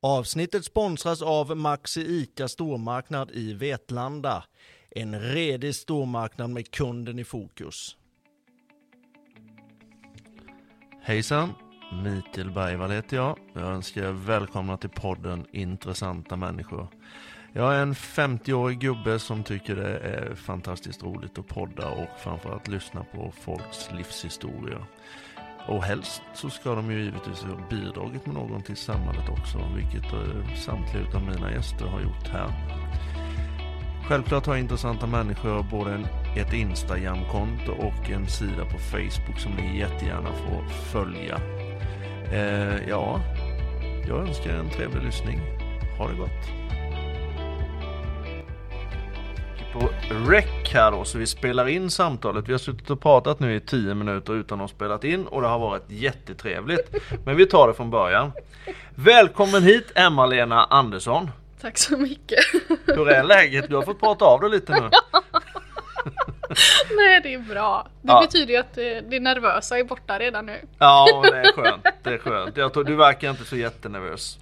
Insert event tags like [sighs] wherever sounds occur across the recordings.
Avsnittet sponsras av Maxi ICA stormarknad i Vetlanda. En redig stormarknad med kunden i fokus. Hejsan! Mikael Bergvall heter jag. Jag önskar er välkomna till podden Intressanta människor. Jag är en 50-årig gubbe som tycker det är fantastiskt roligt att podda och framförallt lyssna på folks livshistorier. Och helst så ska de ju givetvis ha bidragit med någon till samhället också, vilket eh, samtliga av mina gäster har gjort här. Självklart har intressanta människor både en, ett Instagram-konto och en sida på Facebook som ni jättegärna får följa. Eh, ja, jag önskar er en trevlig lyssning. Ha det gott! På rec här då, så vi spelar in samtalet. Vi har suttit och pratat nu i 10 minuter utan att ha spelat in och det har varit jättetrevligt. [laughs] Men vi tar det från början. Välkommen hit Emma-Lena Andersson. Tack så mycket. Hur är läget? Du har fått prata av dig lite nu. [laughs] Nej det är bra. Det ja. betyder ju att det nervösa är borta redan nu. Ja det är skönt. Det är skönt. Jag tror, du verkar inte så jättenervös.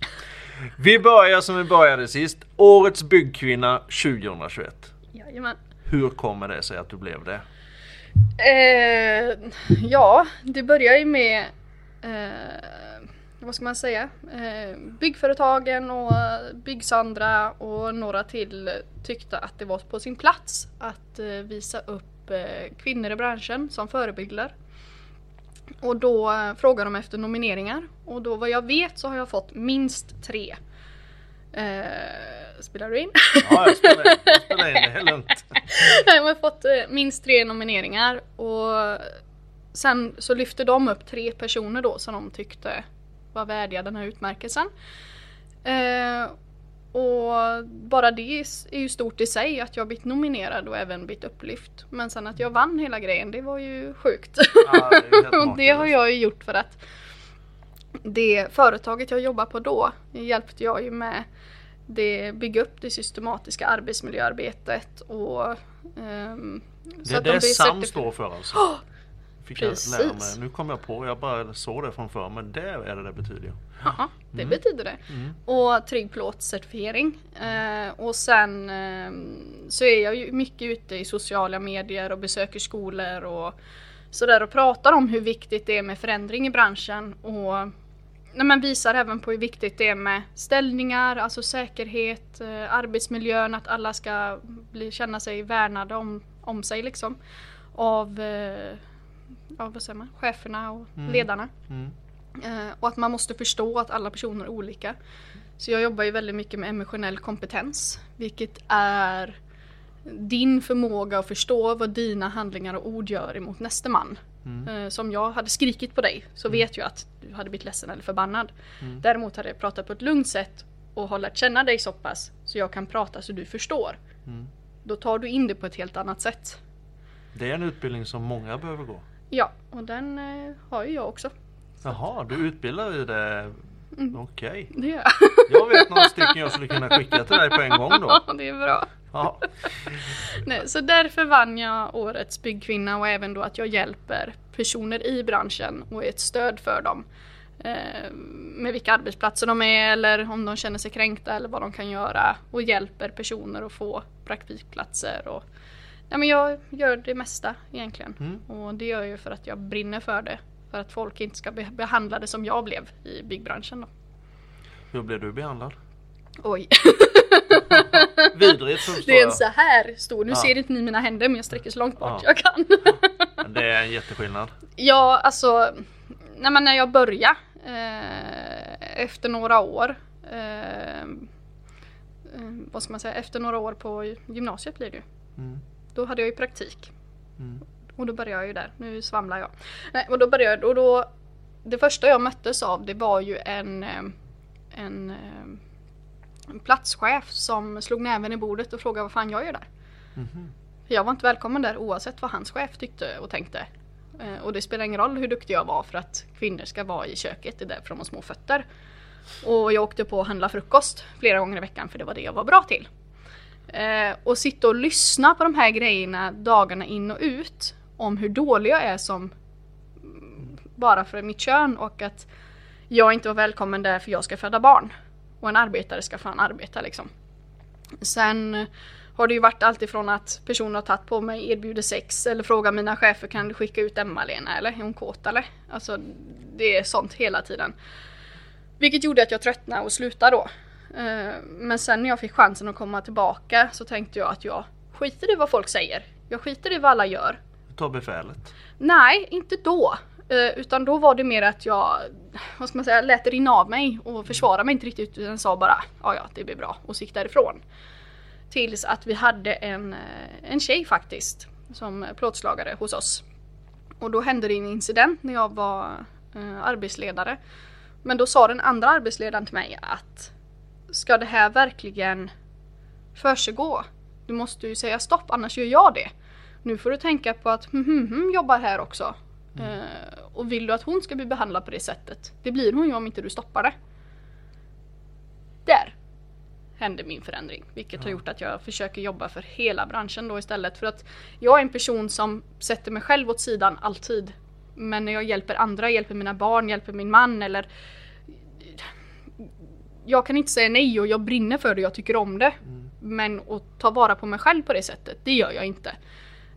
Vi börjar som vi började sist. Årets byggkvinna 2021. Jajamän. Hur kommer det sig att du blev det? Eh, ja, det börjar ju med eh, vad ska man säga? Eh, byggföretagen och Byggsandra och några till tyckte att det var på sin plats att eh, visa upp eh, kvinnor i branschen som förebilder. Och då eh, frågade de efter nomineringar och då vad jag vet så har jag fått minst tre. Eh, spelar du in? Ja, jag spelar in. Jag spelar in. Det är lugnt. [laughs] Jag har fått eh, minst tre nomineringar och sen så lyfte de upp tre personer då som de tyckte var värdiga den här utmärkelsen. Eh, och bara det är ju stort i sig att jag blivit nominerad och även blivit upplyft. Men sen att jag vann hela grejen, det var ju sjukt. Ja, det [laughs] och det har jag ju gjort för att det företaget jag jobbar på då hjälpte jag ju med det bygga upp det systematiska arbetsmiljöarbetet och um, Det är det SAM står för alltså? Oh, Fick precis. jag lära mig. Nu kom jag på, jag bara såg det framför mig. Det är det det betyder. Ja, det mm. betyder det. Mm. Och trygg plåtcertifiering. Uh, och sen uh, så är jag ju mycket ute i sociala medier och besöker skolor och sådär och pratar om hur viktigt det är med förändring i branschen. Och nej, men visar även på hur viktigt det är med ställningar, alltså säkerhet, eh, arbetsmiljön, att alla ska bli, känna sig värnade om, om sig liksom. Av, eh, av vad säger man, cheferna och mm. ledarna. Mm. Eh, och att man måste förstå att alla personer är olika. Så jag jobbar ju väldigt mycket med emotionell kompetens, vilket är din förmåga att förstå vad dina handlingar och ord gör emot nästa man. Mm. Eh, som jag hade skrikit på dig så mm. vet jag att du hade blivit ledsen eller förbannad. Mm. Däremot hade jag pratat på ett lugnt sätt och har lärt känna dig så pass så jag kan prata så du förstår. Mm. Då tar du in det på ett helt annat sätt. Det är en utbildning som många behöver gå. Ja, och den eh, har ju jag också. Jaha, du utbildar i det Mm. Okej. Okay. Det gör jag. jag vet några stycken jag skulle kunna skicka till dig på en gång då. [laughs] det är bra. Ja. [laughs] Nej, så därför vann jag årets byggkvinna och även då att jag hjälper personer i branschen och är ett stöd för dem. Eh, med vilka arbetsplatser de är eller om de känner sig kränkta eller vad de kan göra och hjälper personer att få praktikplatser. Och, nej, men jag gör det mesta egentligen mm. och det gör jag för att jag brinner för det. För att folk inte ska bli behandlade som jag blev i byggbranschen. Då. Hur blev du behandlad? Oj. [laughs] [laughs] Vidrigt förstår Det är en så här stor, nu ja. ser inte ni mina händer men jag sträcker så långt bort ja. jag kan. [laughs] Det är en jätteskillnad. Ja alltså, nej, men när jag började eh, efter några år eh, eh, vad ska man säga, efter några år på gymnasiet blir det ju. Mm. Då hade jag ju praktik. Mm. Och då började jag ju där, nu svamlar jag. Nej, och då började jag, och då Det första jag möttes av det var ju en eh, en en platschef som slog näven i bordet och frågade vad fan jag gör där. Mm -hmm. Jag var inte välkommen där oavsett vad hans chef tyckte och tänkte. Eh, och det spelar ingen roll hur duktig jag var för att kvinnor ska vara i köket, det är därför de har små fötter. Och jag åkte på att handla frukost flera gånger i veckan för det var det jag var bra till. Eh, och sitta och lyssna på de här grejerna dagarna in och ut om hur dålig jag är som bara för mitt kön och att jag inte var välkommen där för jag ska föda barn. Och en arbetare ska fan arbeta liksom. Sen har det ju varit alltifrån att personer har tagit på mig, erbjuder sex eller frågar mina chefer kan du skicka ut Emma-Lena eller är hon kåt eller? Alltså det är sånt hela tiden. Vilket gjorde att jag tröttnade och slutade då. Eh, men sen när jag fick chansen att komma tillbaka så tänkte jag att jag skiter i vad folk säger. Jag skiter i vad alla gör. Ta befälet. Nej, inte då. Eh, utan då var det mer att jag, vad ska man säga, lät det rinna av mig och försvara mig inte riktigt utan sa bara ja ja det blir bra och gick därifrån. Tills att vi hade en, eh, en tjej faktiskt som plåtslagare hos oss. Och då hände det en incident när jag var eh, arbetsledare. Men då sa den andra arbetsledaren till mig att ska det här verkligen försiggå? Du måste ju säga stopp annars gör jag det. Nu får du tänka på att hm, hm, hm jobbar här också. Mm. Uh, och vill du att hon ska bli behandlad på det sättet, det blir hon ju om inte du stoppar det. Där hände min förändring. Vilket ja. har gjort att jag försöker jobba för hela branschen då istället. För att jag är en person som sätter mig själv åt sidan alltid. Men när jag hjälper andra, hjälper mina barn, hjälper min man eller jag kan inte säga nej och jag brinner för det, jag tycker om det. Mm. Men att ta vara på mig själv på det sättet, det gör jag inte.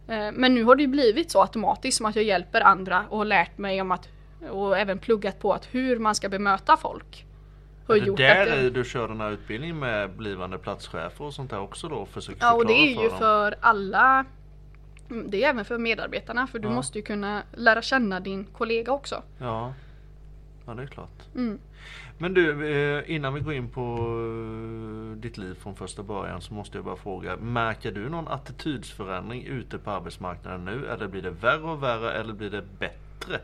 Eh, men nu har det blivit så automatiskt som att jag hjälper andra och har lärt mig om att och även pluggat på att hur man ska bemöta folk. Har är det där det... du kör den här utbildningen med blivande platschefer och sånt där också då? Försöker ja och det är ju för, för alla mm, Det är även för medarbetarna för du ja. måste ju kunna lära känna din kollega också. Ja, ja det är klart. Mm. Men du, eh, innan vi går in på eh, ditt liv från första början så måste jag bara fråga. Märker du någon attitydsförändring ute på arbetsmarknaden nu? Eller blir det värre och värre eller blir det bättre?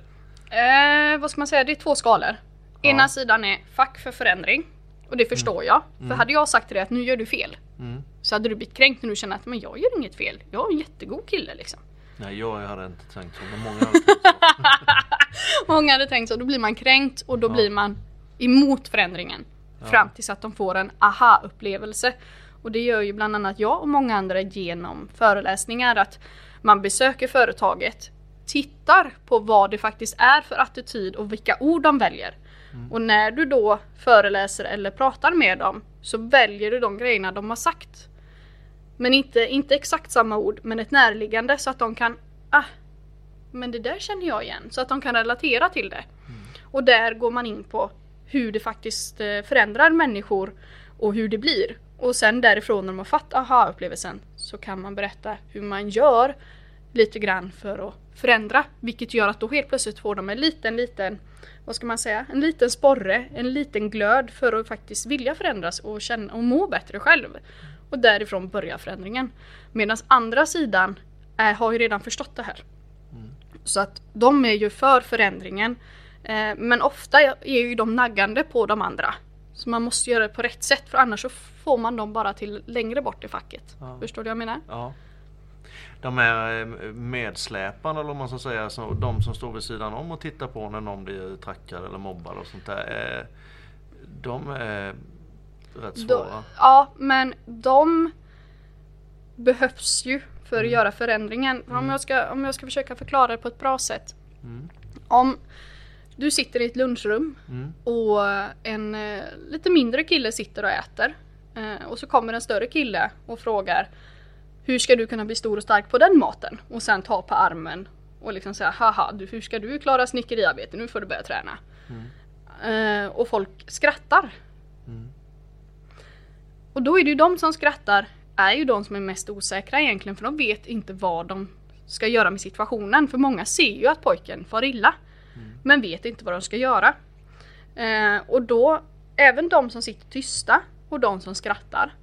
Eh, vad ska man säga, det är två skalor. Ja. Ena sidan är fack för förändring. Och det förstår mm. jag. För mm. hade jag sagt till dig att nu gör du fel. Mm. Så hade du blivit kränkt när du känner att men jag gör inget fel. Jag är en jättegod kille liksom. Nej jag hade inte tänkt så men många hade tänkt så. [laughs] många hade tänkt så. Då blir man kränkt och då ja. blir man emot förändringen. Ja. Fram tills att de får en aha-upplevelse. Och det gör ju bland annat jag och många andra genom föreläsningar att man besöker företaget, tittar på vad det faktiskt är för attityd och vilka ord de väljer. Mm. Och när du då föreläser eller pratar med dem så väljer du de grejerna de har sagt. Men inte, inte exakt samma ord men ett närliggande så att de kan ah, men det där känner jag igen. Så att de kan relatera till det. Mm. Och där går man in på hur det faktiskt eh, förändrar människor och hur det blir. Och sen därifrån när man fått aha-upplevelsen så kan man berätta hur man gör lite grann för att förändra. Vilket gör att då helt plötsligt får de en liten, liten, vad ska man säga, en liten sporre, en liten glöd för att faktiskt vilja förändras och, känna, och må bättre själv. Och därifrån börjar förändringen. Medan andra sidan är, har ju redan förstått det här. Mm. Så att de är ju för förändringen Eh, men ofta är ju de naggande på de andra. Så man måste göra det på rätt sätt för annars så får man dem bara till längre bort i facket. Ja. Förstår du vad jag menar? Ja. De är eh, medsläpande eller man ska säga, så de som står vid sidan om och tittar på när någon blir trackad eller mobbad och sånt där. Eh, de är rätt svåra. Då, ja men de behövs ju för att mm. göra förändringen. Mm. Om, jag ska, om jag ska försöka förklara det på ett bra sätt. Mm. Om du sitter i ett lunchrum mm. och en eh, lite mindre kille sitter och äter. Eh, och så kommer en större kille och frågar Hur ska du kunna bli stor och stark på den maten? Och sen ta på armen och liksom säga haha, du, hur ska du klara snickeriarbete? Nu får du börja träna. Mm. Eh, och folk skrattar. Mm. Och då är det ju de som skrattar är ju de som är mest osäkra egentligen för de vet inte vad de ska göra med situationen. För många ser ju att pojken far illa. Men vet inte vad de ska göra. Eh, och då, även de som sitter tysta och de som skrattar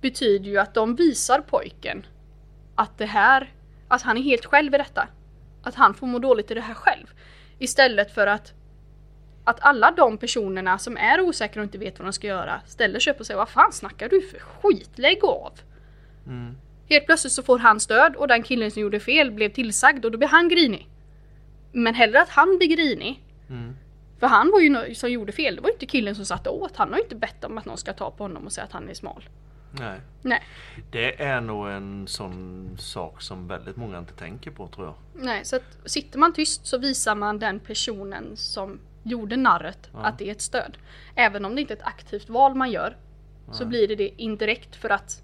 betyder ju att de visar pojken att det här, att han är helt själv i detta. Att han får må dåligt i det här själv. Istället för att att alla de personerna som är osäkra och inte vet vad de ska göra ställer sig upp och säger Vad fan snackar du för skit? Lägg av! Mm. Helt plötsligt så får han stöd och den killen som gjorde fel blev tillsagd och då blir han grinig. Men hellre att han blir grinig. Mm. För han var ju som gjorde fel. Det var ju inte killen som satte åt. Han har ju inte bett om att någon ska ta på honom och säga att han är smal. Nej. Nej. Det är nog en sån sak som väldigt många inte tänker på tror jag. Nej, så att sitter man tyst så visar man den personen som gjorde narret Ja. att det är ett stöd. Även om det inte är ett aktivt val man gör så Nej. blir det det indirekt för att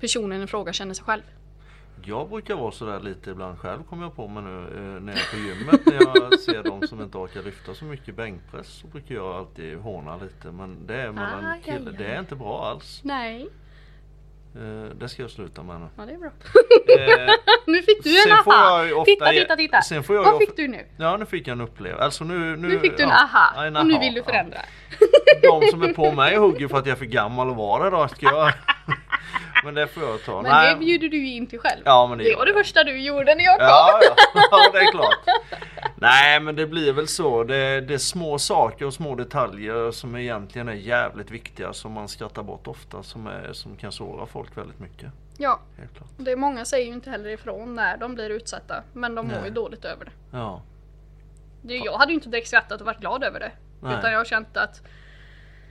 personen i fråga känner sig själv. Jag brukar vara sådär lite ibland själv kommer jag på mig nu eh, när jag är på gymmet. När jag [laughs] ser de som inte orkar lyfta så mycket bänkpress så brukar jag alltid håna lite. Men det är mellan killar. aj, Det är inte bra alls. Nej, Eh, Det ska jag sluta med nu. ja det är bra. Eh, [laughs] nu fick du en aha! titta, titta, titta! sen får jag Vad fick du nu? Ja nu fick jag en upplevelse. Alltså nu, nu, Nu fick du en ja, aha, en och nu aha, vill du ja. förändra. De som är på mig hugger för att jag är för gammal att vara det då. Ska jag... [laughs] Men det får jag ta. Men Nej. det bjuder du ju in till själv. Ja men det, det var det första du gjorde när jag kom. Ja, ja. ja det är klart. Nej men det blir väl så. Det, det är små saker och små detaljer som egentligen är jävligt viktiga som man skrattar bort ofta som, är, som kan såra folk väldigt mycket. Ja, Helt klart. det är många säger ju inte heller ifrån när de blir utsatta. Men de mår ju dåligt över det. Ja. det. Jag hade ju inte direkt skrattat och varit glad över det. Nej. Utan jag har känt att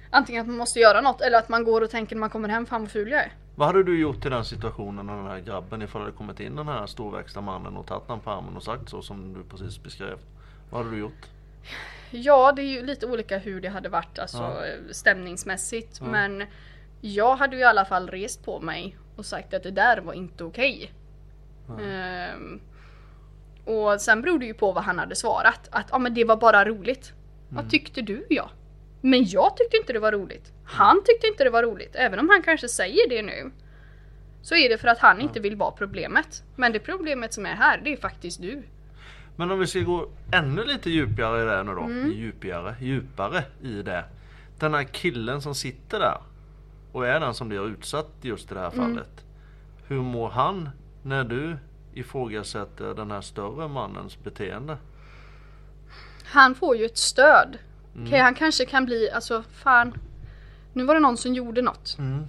antingen att man måste göra något eller att man går och tänker när man kommer hem, fan vad ful jag är. Vad hade du gjort i den situationen när den här grabben ifall det hade kommit in den här storväxta mannen och tagit han på armen och sagt så som du precis beskrev? Vad hade du gjort? Ja, det är ju lite olika hur det hade varit alltså, Ja. stämningsmässigt. Ja. Men jag hade ju i alla fall rest på mig och sagt att det där var inte okej. Ehm, och sen beror det ju på vad han hade svarat. Att ja, men det var bara roligt. Vad tyckte du ja? Men jag tyckte inte det var roligt. Han tyckte inte det var roligt. Även om han kanske säger det nu. Så är det för att han inte vill vara problemet. Men det problemet som är här, det är faktiskt du. Men om vi ska gå ännu lite djupare i det nu då. Mm. Djupare, djupare i det. Den här killen som sitter där och är den som blir utsatt just i det här Mm. fallet. Hur mår han när du ifrågasätter den här större mannens beteende? Han får ju ett stöd. Mm. Okej, han kanske kan bli, alltså fan. Nu var det någon som gjorde något. Mm.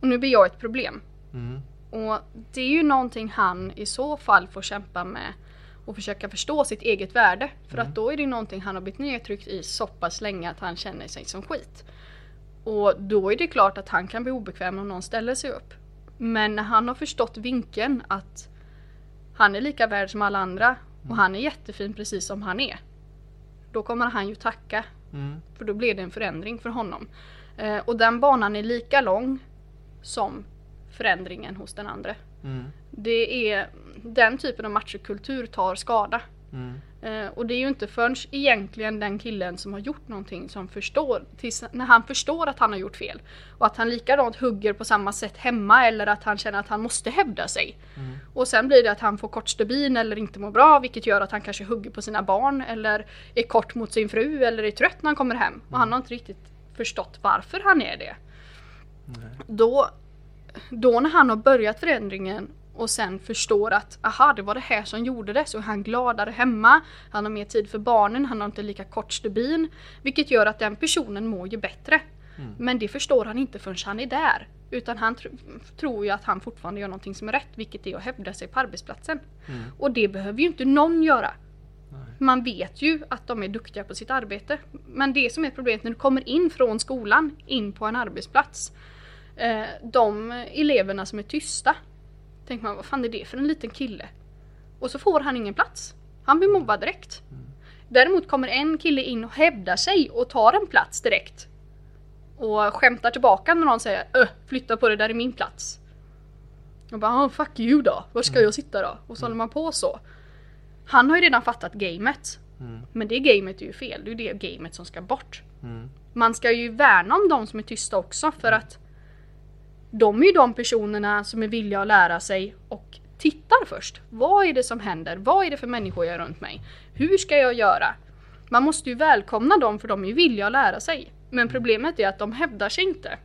Och nu blir jag ett problem. Mm. Och det är ju någonting han i så fall får kämpa med. Och försöka förstå sitt eget värde. För Mm. att då är det någonting han har blivit nedtryckt i så pass länge att han känner sig som skit. Och då är det klart att han kan bli obekväm om någon ställer sig upp. Men när han har förstått vinkeln att han är lika värd som alla andra och han är jättefin precis som han är. Då kommer han ju tacka Mm. för då blir det en förändring för honom. Eh, och den banan är lika lång som förändringen hos den andra. Mm. Det är den typen av machokultur tar skada. Mm. Eh, och det är ju inte förrän egentligen den killen som har gjort någonting som förstår, tills när han förstår att han har gjort fel. Och att han likadant hugger på samma sätt hemma eller att han känner att han måste hävda sig. Mm. Och sen blir det att han får kort stubin eller inte mår bra vilket gör att han kanske hugger på sina barn eller är kort mot sin fru eller är trött när han kommer hem. Och han har inte riktigt förstått varför han är det. Då, då när han har börjat förändringen och sen förstår att aha det var det här som gjorde det så är han gladare hemma. Han har mer tid för barnen, han har inte lika kort stubin. Vilket gör att den personen mår ju bättre. Men det förstår han inte förrän han är där. Utan han tr- tror ju att han fortfarande gör någonting som är rätt vilket är att hävda sig på arbetsplatsen. Mm. Och det behöver ju inte någon göra. Man vet ju att de är duktiga på sitt arbete. Men det som är problemet när du kommer in från skolan in på en arbetsplats. Eh, de eleverna som är tysta. Tänker man vad fan är det för en liten kille? Och så får han ingen plats. Han blir mobbad direkt. Däremot kommer en kille in och hävdar sig och tar en plats direkt. Och skämtar tillbaka när någon säger Öh, flytta på det där är min plats. Och bara oh, fuck you då, var ska jag sitta då? Och så håller man på så. Han har ju redan fattat gamet. Mm. Men det gamet är ju fel, det är ju det gamet som ska bort. Mm. Man ska ju värna om de som är tysta också för att de är ju de personerna som är villiga att lära sig och tittar först. Vad är det som händer? Vad är det för människor jag har runt mig? Hur ska jag göra? Man måste ju välkomna dem för de är ju villiga att lära sig. Men problemet är att de hävdar sig inte.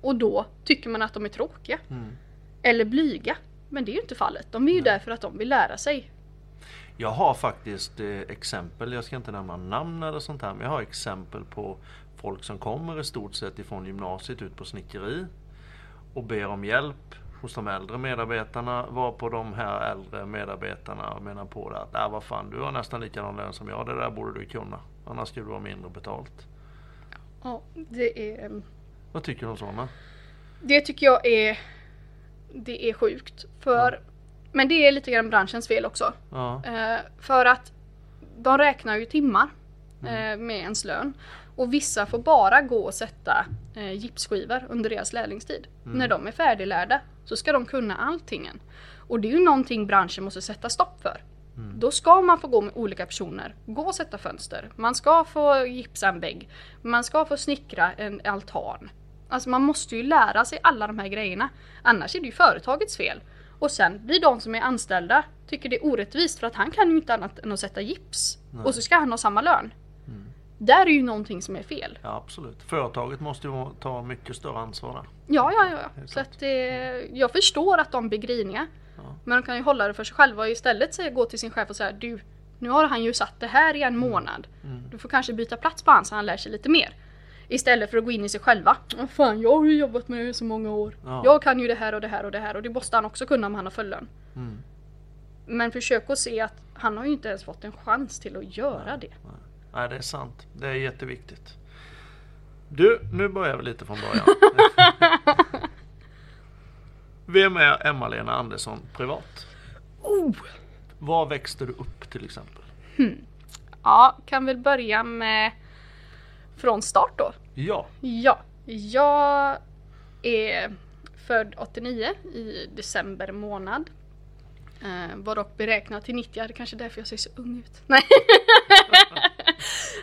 Och då tycker man att de är tråkiga. Mm. Eller blyga. Men det är ju inte fallet. De är ju där för att de vill lära sig. Jag har faktiskt eh, exempel, jag ska inte nämna namn eller sånt här, men jag har exempel på folk som kommer i stort sett ifrån gymnasiet ut på snickeri och ber om hjälp hos de äldre medarbetarna var på de här äldre medarbetarna menar på det att äh, vad fan du har nästan likadan lön som jag, det där borde du kunna. Annars skulle du ha mindre betalt. Ja, det är... Vad tycker du om sådana? Det tycker jag är... Det är sjukt. För... Men det är lite grann branschens fel också. Ja. Eh, för att de räknar ju timmar. Eh, med ens lön. Och vissa får bara gå och sätta eh, gipsskivor under deras lärlingstid. När de är färdiglärda så ska de kunna allting. Och det är ju någonting branschen måste sätta stopp för. Då ska man få gå med olika personer, gå och sätta fönster, man ska få gipsa en vägg, man ska få snickra en altan. Alltså man måste ju lära sig alla de här grejerna. Annars är det ju företagets fel. Och sen blir de som är anställda tycker det är orättvist för att han kan ju inte annat än att sätta gips. Och så ska han ha samma lön. Där är ju någonting som är fel. Ja, absolut. Företaget måste ju ta mycket större ansvar där. Ja, ja, ja. Så att det, jag förstår att de blir griniga. Ja. Men de kan ju hålla det för sig själva och istället säga, gå till sin chef och säga du, nu har han ju satt det här i en månad. Mm. Du får kanske byta plats på han så han lär sig lite mer. Istället för att gå in i sig själva. Vad fan, jag har ju jobbat med det i så många år. Ja. Jag kan ju det här och det här och det här och det måste han också kunna om han har full lön. Mm. Men försök att se att han har ju inte ens fått en chans till att göra det. Nej, det är sant. Det är jätteviktigt. Du, nu börjar vi lite från början. [laughs] Vem är Emma-Lena Andersson privat? Oh. Var växte du upp till exempel? Ja, kan väl börja med från start då. Ja. Ja, jag är född 89 i december månad. Eh, var dock beräknad till 90, det är kanske är därför jag ser så ung ut. [laughs] Nej,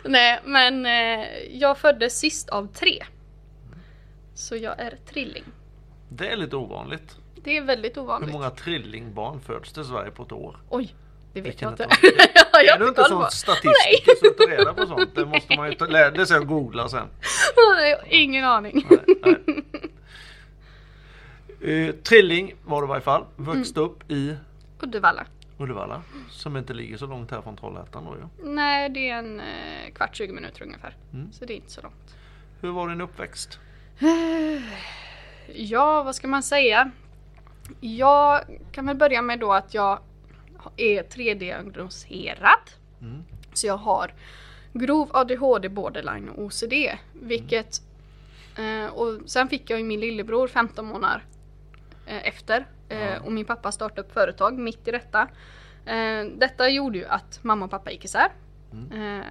Nej men eh, jag föddes sist av tre. Så jag är trilling. Det är lite ovanligt. Det är väldigt Hur ovanligt. många trillingbarn föds till Sverige på ett år? Oj, det vet Vilken jag inte. är det? [laughs] jag är du inte sån på. statistiker som tar reda på sånt? Det måste man ju ta, lära sig att googla sen. Nej, ingen aning. Nej, nej. Eh, trilling var det i varje fall. Växte Mm. upp i Uddevalla. Uddevalla. Som inte ligger så långt här från Trollhättan då ju. Nej, det är en eh, kvart, 20 minuter ungefär. Mm. Så det är inte så långt. Hur var din uppväxt? [sighs] Ja, vad ska man säga? Jag kan väl börja med då att jag är 3D-diagnoserad. Mm. Så jag har grov ADHD, borderline och OCD. Vilket... Eh, och sen fick jag ju min lillebror 15 månader efter. Eh, Ja. och min pappa startade upp företag mitt i detta. Eh, detta gjorde ju att mamma och pappa gick isär. Mm. Eh,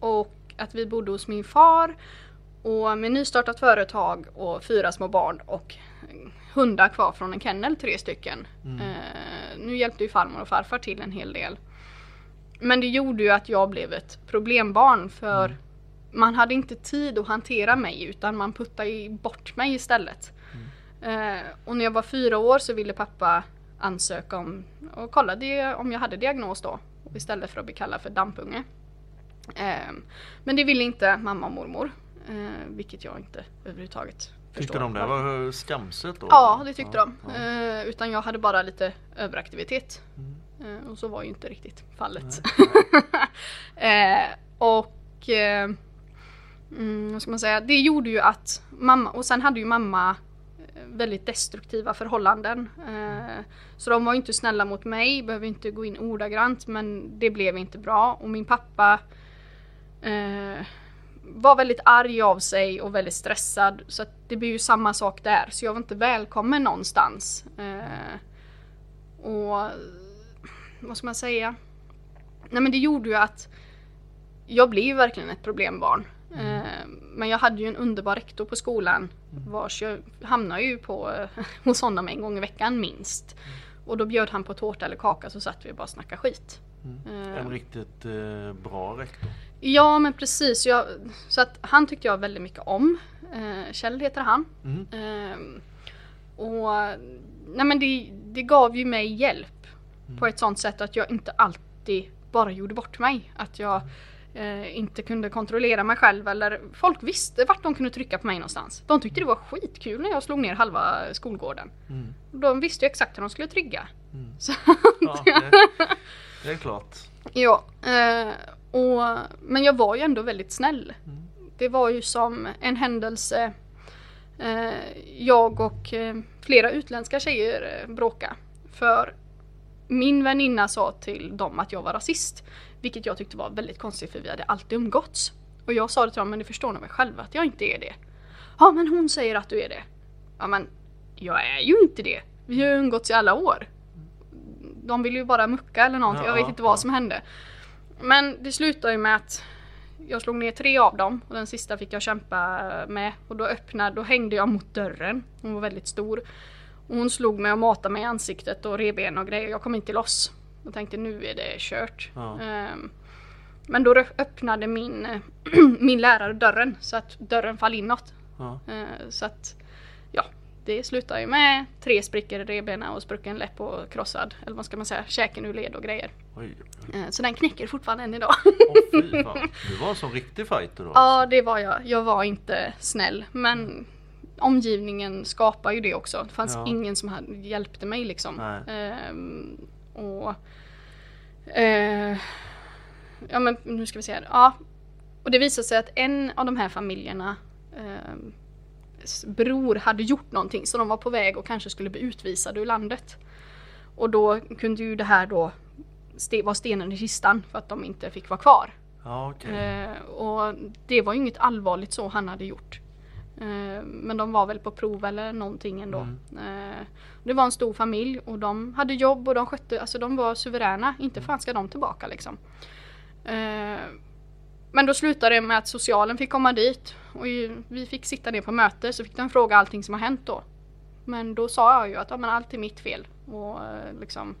och att vi bodde hos min far. Och med nystartat företag och fyra små barn och hundar kvar från en kennel, tre stycken. Mm. Eh, nu hjälpte ju farmor och farfar till en hel del. Men det gjorde ju att jag blev ett problembarn för Mm. man hade inte tid att hantera mig utan man puttade bort mig istället. Eh, och när jag var fyra år så ville pappa ansöka om och kolla det, om jag hade diagnos då. Istället för att bli kallad för dampunge. Eh, men det ville inte mamma och mormor. Eh, vilket jag inte överhuvudtaget Tyckte förstår. de det var skamset då? Ja, det tyckte Ja, de. ja. Eh, utan jag hade bara lite överaktivitet. Mm. Eh, och så var ju inte riktigt fallet. [laughs] Eh, och eh, mm, vad ska man säga, det gjorde ju att mamma, och sen hade ju mamma väldigt destruktiva förhållanden. Eh, så de var inte snälla mot mig, behöver inte gå in ordagrant men det blev inte bra. Och min pappa eh, var väldigt arg av sig och väldigt stressad. Så att det blir ju samma sak där. Så jag var inte välkommen någonstans. Eh, och vad ska man säga? Nej men det gjorde ju att jag blev verkligen ett problembarn. Eh, men jag hade ju en underbar rektor på skolan vars jag hamnade ju på eh, [laughs] hos honom en gång i veckan minst. Och då bjöd han på tårta eller kaka så satt vi och bara snackade skit. Eh, En riktigt eh, bra rektor. Ja men precis, jag, så att han tyckte jag väldigt mycket om. Eh, Kjell heter han. Mm. Ehm, och nej men det, det gav ju mig hjälp på ett sånt sätt att jag inte alltid bara gjorde bort mig. Att jag eh, inte kunde kontrollera mig själv eller folk visste vart de kunde trycka på mig någonstans. De tyckte det var skitkul när jag slog ner halva skolgården. Mm. De visste ju exakt hur de skulle trygga. Mm. Så, Ja, [laughs] det, det är klart. ja, eh, och, men jag var ju ändå väldigt snäll. Mm. Det var ju som en händelse eh, jag och eh, flera utländska tjejer eh, bråka. För min väninna sa till dem att jag var rasist. Vilket jag tyckte var väldigt konstigt för vi hade alltid umgåtts. Och jag sa det till dem, men ni förstår nog väl själva att jag inte är det. Ja men hon säger att du är det. Ja men jag är ju inte det. Vi har ju umgåtts i alla år. De vill ju bara mucka eller någonting, jag Ja, vet inte vad som hände. Men det slutade ju med att jag slog ner tre av dem och den sista fick jag kämpa med och då öppnade, då hängde jag mot dörren. Hon var väldigt stor. Och hon slog mig och matade mig i ansiktet och revben och grejer. Jag kom inte loss. Jag tänkte nu är det kört. Ja. Ehm, men då öppnade min, [clears throat] min lärare dörren så att dörren fall inåt. Ja. Ehm, så att ja, det slutar ju med tre sprickor i revbenen och sprucken läpp och krossad, eller vad ska man säga, käken ur led och grejer. Oj. Ehm, så den knäcker fortfarande än idag. Åh. [laughs] Du var en sån riktig fighter då? Ja, det var jag. Jag var inte snäll. Men omgivningen skapar ju det också. Det fanns Ja. ingen som hjälpte mig liksom. Ehm, och eh, Ja men nu ska vi se. Ja. Och det visade sig att en av de här familjerna s- bror hade gjort någonting så de var på väg och kanske skulle bli utvisade ur landet. Och då kunde ju det här då ste- vara stenen i kistan för att de inte fick vara kvar. Ja okej. Eh, och det var ju inget allvarligt så han hade gjort. Eh, men de var väl på prov eller någonting ändå. Eh, det var en stor familj och de hade jobb och de skötte, alltså de var suveräna. Inte fan ska de tillbaka liksom. Eh, men då slutade det med att socialen fick komma dit och vi fick sitta ner på möte så fick de fråga allting som har hänt då. Men då sa jag ju att ja, men allt är mitt fel och liksom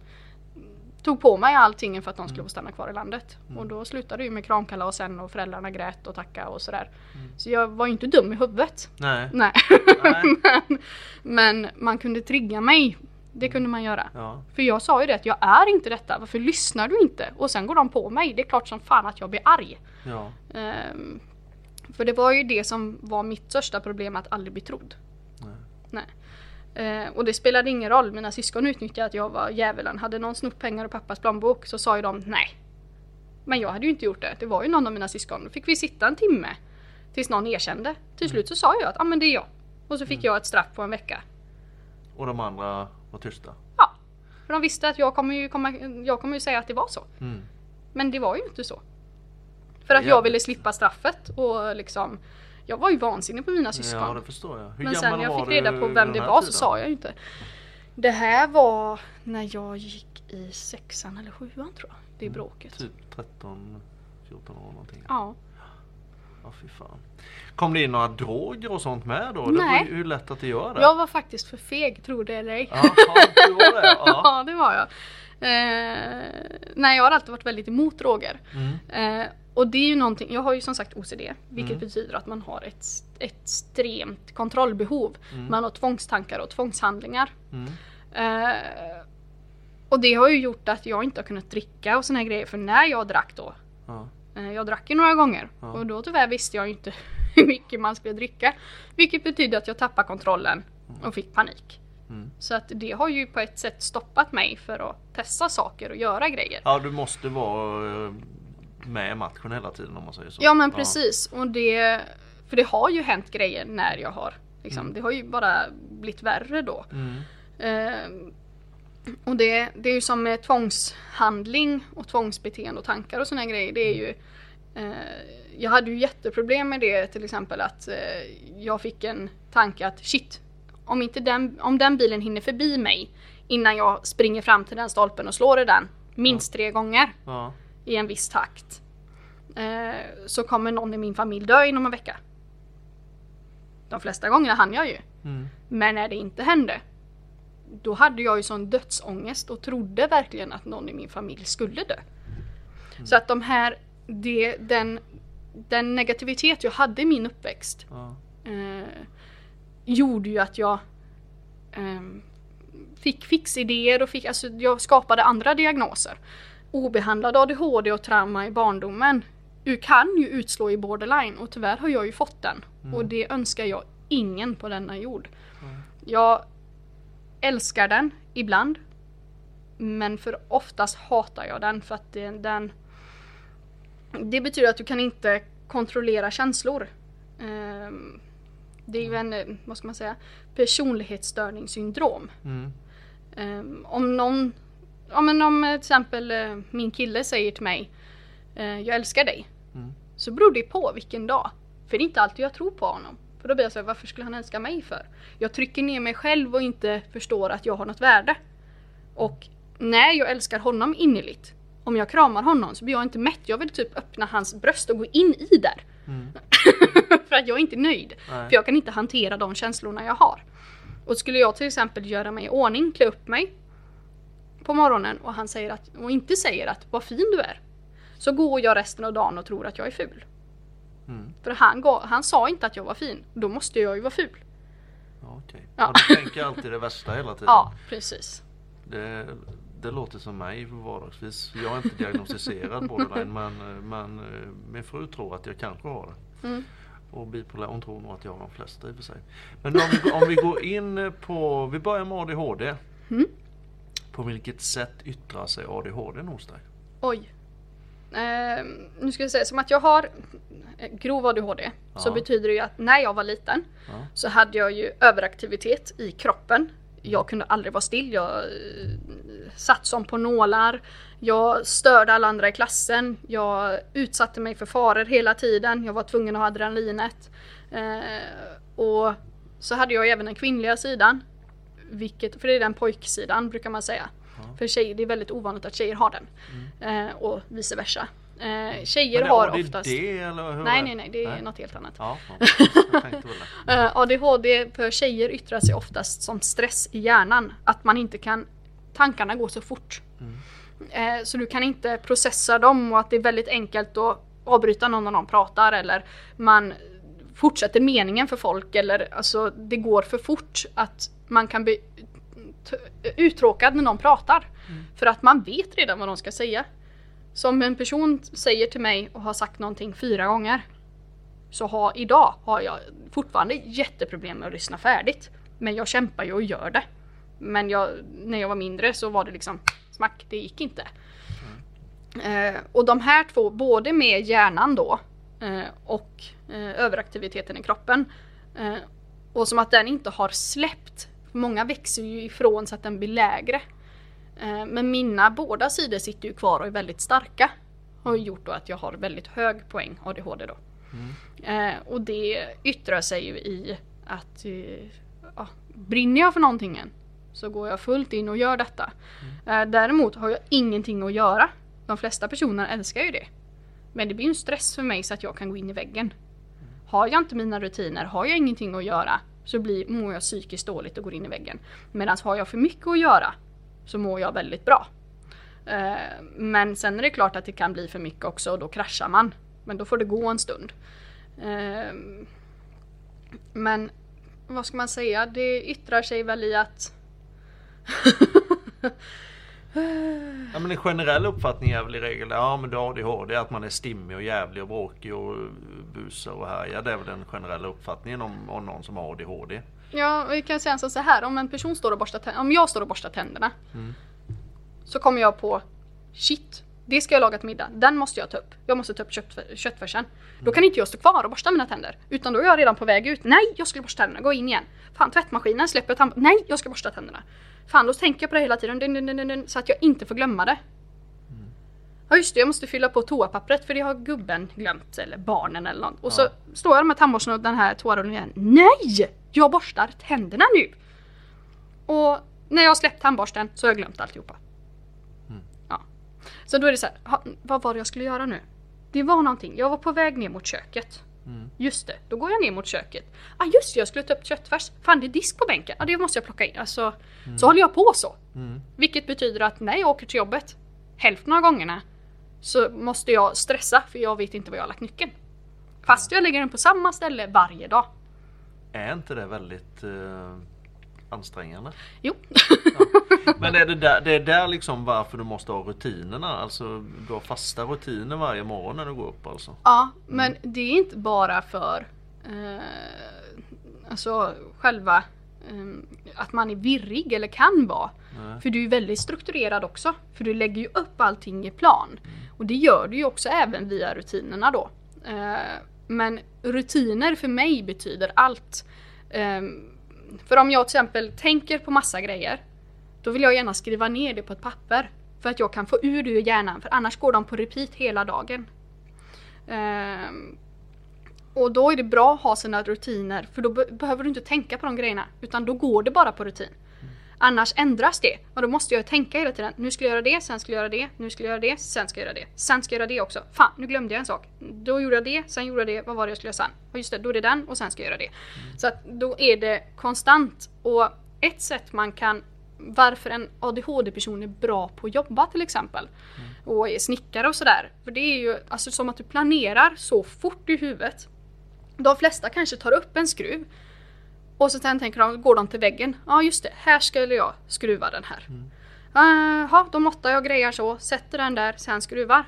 tog på mig allting för att de skulle få stanna kvar i landet. Och då slutade det ju med kramkalasen och föräldrarna grät och tackade och sådär. Så jag var ju inte dum i huvudet. Nej. [laughs] Nej. Nej. [laughs] men, men man kunde trigga mig. Det kunde man göra. Ja. För jag sa ju det att jag är inte detta, varför lyssnar du inte? Och sen går de på mig, det är klart som fan att jag blir arg. Ja. Ehm, för det var ju det som var mitt största problem, att aldrig bli trodd. Nej. Nej. Eh, och det spelade ingen roll, mina syskon utnyttjade att jag var djävulen. Hade någon snott pengar ur pappas plånbok så sa ju de nej. Men jag hade ju inte gjort det, det var ju någon av mina syskon. Då fick vi sitta en timme tills någon erkände. Till slut så sa jag att ah, men det är jag. Och så fick jag ett straff på en vecka. Och de andra var tysta? Ja, för de visste att jag kommer ju, komma, jag kommer ju säga att det var så. Mm. Men det var ju inte så. För att jag ville slippa straffet och liksom Jag var ju vansinnig på mina syskon. Ja det förstår jag. Hur Men sen när jag fick reda på vem det var så tiden? sa jag ju inte. Det här var när jag gick i sexan eller sjuan tror jag. Det är bråket. Typ 13, 14 år någonting. Ja. Ja fy fan. Kom det in några droger och sånt med då? Det var Nej. ju lätt att det gör det. Jag var faktiskt för feg, tror det eller ej. Jaha, du var det? Ja. [laughs] Ja, det var jag. Eh, nej, jag har alltid varit väldigt emot droger. Mm. Eh, och det är ju någonting, jag har ju som sagt OCD, vilket Mm. betyder att man har ett, ett extremt kontrollbehov. Man har tvångstankar och tvångshandlingar. Mm. Eh, och det har ju gjort att jag inte har kunnat dricka och såna här grejer, för när jag drack då, Ja. eh, jag drack ju några gånger, Ja. och då tyvärr visste jag inte [laughs] hur mycket man skulle dricka. Vilket betyder att jag tappade kontrollen och fick panik. Mm. Så att det har ju på ett sätt stoppat mig för att testa saker och göra grejer. ja du måste vara eh, med matchen hela tiden om man säger så. Ja men precis. Och det, för det har ju hänt grejer när jag har. Liksom, Det har ju bara blivit värre då. Mm. Eh, och det, det är ju som med tvångshandling och tvångsbeteende och tankar och såna grejer. Det är ju eh, Jag hade ju jätteproblem med det till exempel att eh, jag fick en tanke att shit om, inte den, om den bilen hinner förbi mig innan jag springer fram till den stolpen och slår i den minst tre gånger Ja. I en viss takt. Eh, så kommer någon i min familj dö inom en vecka. De flesta gångerna hann jag ju. Mm. Men när det inte hände, då hade jag ju sån dödsångest och trodde verkligen att någon i min familj skulle dö. Så att de här, det, den, den negativitet jag hade i min uppväxt Ja. eh, gjorde ju att jag ehm, fick fixidéer och fick, alltså jag skapade andra diagnoser. Obehandlad ADHD och trauma i barndomen du kan ju utslå i borderline och tyvärr har jag ju fått den. Och det önskar jag ingen på denna jord. Jag älskar den ibland. Men för oftast hatar jag den för att det, den Det betyder att du kan inte kontrollera känslor. Ehm, det är ju en, vad ska man säga, personlighetsstörningssyndrom. Mm. Ehm, om någon, ja men om eh, till exempel eh, min kille säger till mig eh, Jag älskar dig. Mm. Så beror det på vilken dag. För det är inte alltid jag tror på honom. För då blir jag så här, varför skulle han älska mig för? Jag trycker ner mig själv och inte förstår att jag har något värde. Och när jag älskar honom innerligt Om jag kramar honom så blir jag inte mätt. Jag vill typ öppna hans bröst och gå in i där. Mm. [laughs] för att jag är inte nöjd. Nej. För jag kan inte hantera de känslorna jag har. Och skulle jag till exempel göra mig i ordning, klä upp mig på morgonen och han säger att, och inte säger att vad fin du är. Så går jag resten av dagen och tror att jag är ful. Mm. För han, gav, han sa inte att jag var fin. Då måste jag ju vara ful. Okej. Ja. Du tänker alltid det värsta hela tiden. [laughs] Ja, precis. Det, det låter som mig vardagsvis. Jag är inte diagnostiserad [laughs] borderline men, men eh, min fru tror att jag kanske har det. Mm. Och bipolär, hon tror nog att jag har de flesta i och för sig. Men om vi, om vi går in på, vi börjar med ADHD. Mm. På vilket sätt yttrar sig ADHD hos dig? Oj. Eh, nu ska jag säga, som att jag har grov ADHD så Ja. betyder det ju att när jag var liten Ja. så hade jag ju överaktivitet i kroppen. Jag kunde aldrig vara still. Jag eh, satt som på nålar. Jag störde alla andra i klassen. Jag utsatte mig för faror hela tiden. Jag var tvungen att ha adrenalinet. Eh, och så hade jag även den kvinnliga sidan. Vilket, för det är den pojksidan brukar man säga. Ja. För tjejer, det är väldigt ovanligt att tjejer har den. Eh, och vice versa. Eh, tjejer Men har ADD oftast... eller hur Nej nej nej, det är Nej. något helt annat. Ja, ja, [laughs] väl det. Eh, ADHD för tjejer yttrar sig oftast som stress i hjärnan. Att man inte kan, tankarna går så fort. Eh, så du kan inte processa dem och att det är väldigt enkelt att avbryta någon när någon pratar eller man fortsätter meningen för folk eller alltså det går för fort att man kan bli uttråkad när någon pratar. För att man vet redan vad de ska säga. Så om en person säger till mig och har sagt någonting fyra gånger så har, idag har jag fortfarande jätteproblem med att lyssna färdigt. Men jag kämpar ju och gör det. Men jag, när jag var mindre så var det liksom smack, det gick inte. Eh, och de här två, både med hjärnan då eh, och eh, överaktiviteten i kroppen. Eh, och som att den inte har släppt. Många växer ju ifrån så att den blir lägre. Eh, men mina båda sidor sitter ju kvar och är väldigt starka. Har gjort då att jag har väldigt hög poäng ADHD då. Eh, och det yttrar sig ju i att eh, ja, brinner jag för någonting än, så går jag fullt in och gör detta. Eh, däremot har jag ingenting att göra. De flesta personer älskar ju det. Men det blir en stress för mig så att jag kan gå in i väggen. Har jag inte mina rutiner, har jag ingenting att göra så blir, mår jag psykiskt dåligt och går in i väggen. Medan har jag för mycket att göra så mår jag väldigt bra. Eh, men sen är det klart att det kan bli för mycket också och då kraschar man. Men då får det gå en stund. Eh, men vad ska man säga? Det yttrar sig väl i att [laughs] Ja, men en generell uppfattning är väl i regel ja men du har ADHD, att man är stimmig och jävlig och bråkig och busar och härjar. Det är väl den generella uppfattningen om, om någon som har ADHD. Ja, vi kan säga så här. Om en person står och borstar tänderna, om jag står och borstar tänderna. Så kommer jag på Shit, det ska jag laga till middag. Den måste jag ta upp. Jag måste ta upp kött, köttfärsen. Då kan inte jag stå kvar och borsta mina tänder. Utan då är jag redan på väg ut. Nej, jag skulle borsta tänderna. Gå in igen. Fan, tvättmaskinen släpper tand... Nej, jag ska borsta tänderna. Fan, då tänker jag på det hela tiden. Dun, dun, dun, så att jag inte får glömma det. Ja just det, jag måste fylla på toapappret för det har gubben glömt. Eller barnen eller något. Och så Ja. står jag med tandborsten och den här toarullen igen. Nej! Jag borstar tänderna nu! Och när jag släppt tandborsten så har jag glömt alltihopa. Ja. Så då är det så här, vad var det jag skulle göra nu? Det var någonting, jag var på väg ner mot köket. Just det, då går jag ner mot köket. Ah just det, jag skulle ta upp köttfärs. Fan det är disk på bänken, ah, det måste jag plocka in. Alltså, Så håller jag på så. Mm. Vilket betyder att när jag åker till jobbet, hälften av gångerna, så måste jag stressa för jag vet inte var jag har lagt nyckeln. Fast jag lägger den på samma ställe varje dag. Är inte det väldigt eh, ansträngande? Jo. Men [laughs] är det, där, det är där liksom varför du måste ha rutinerna? Alltså du har fasta rutiner varje morgon när du går upp alltså? Ja, men det är inte bara för eh, alltså själva eh, att man är virrig eller kan vara. Nej. För du är väldigt strukturerad också. För du lägger ju upp allting i plan. Och det gör du ju också även via rutinerna då. Eh, men rutiner för mig betyder allt. För om jag till exempel tänker på massa grejer. Då vill jag gärna skriva ner det på ett papper. För att jag kan få ur det ur hjärnan. För annars går de på repeat hela dagen. Um, och då är det bra att ha sina rutiner för då be- behöver du inte tänka på de grejerna utan då går det bara på rutin. Annars ändras det. Och då måste jag tänka hela tiden. Nu ska jag göra det, sen ska jag göra det, nu ska jag göra det, sen ska jag göra det. Sen ska jag göra det också. Fan, nu glömde jag en sak. Då gjorde jag det, sen gjorde jag det. Vad var det jag skulle göra sen? Ja just det, då är det den och sen ska jag göra det. Mm. Så att då är det konstant. Och ett sätt man kan varför en ADHD-person är bra på att jobba till exempel. Mm. Och är snickare och sådär. För det är ju alltså som att du planerar så fort i huvudet. De flesta kanske tar upp en skruv och så sen tänker de, går de till väggen. Ja just det, här skulle jag skruva den här. Mm. Jaha, uh, då måttar jag grejer så, sätter den där, sen skruvar.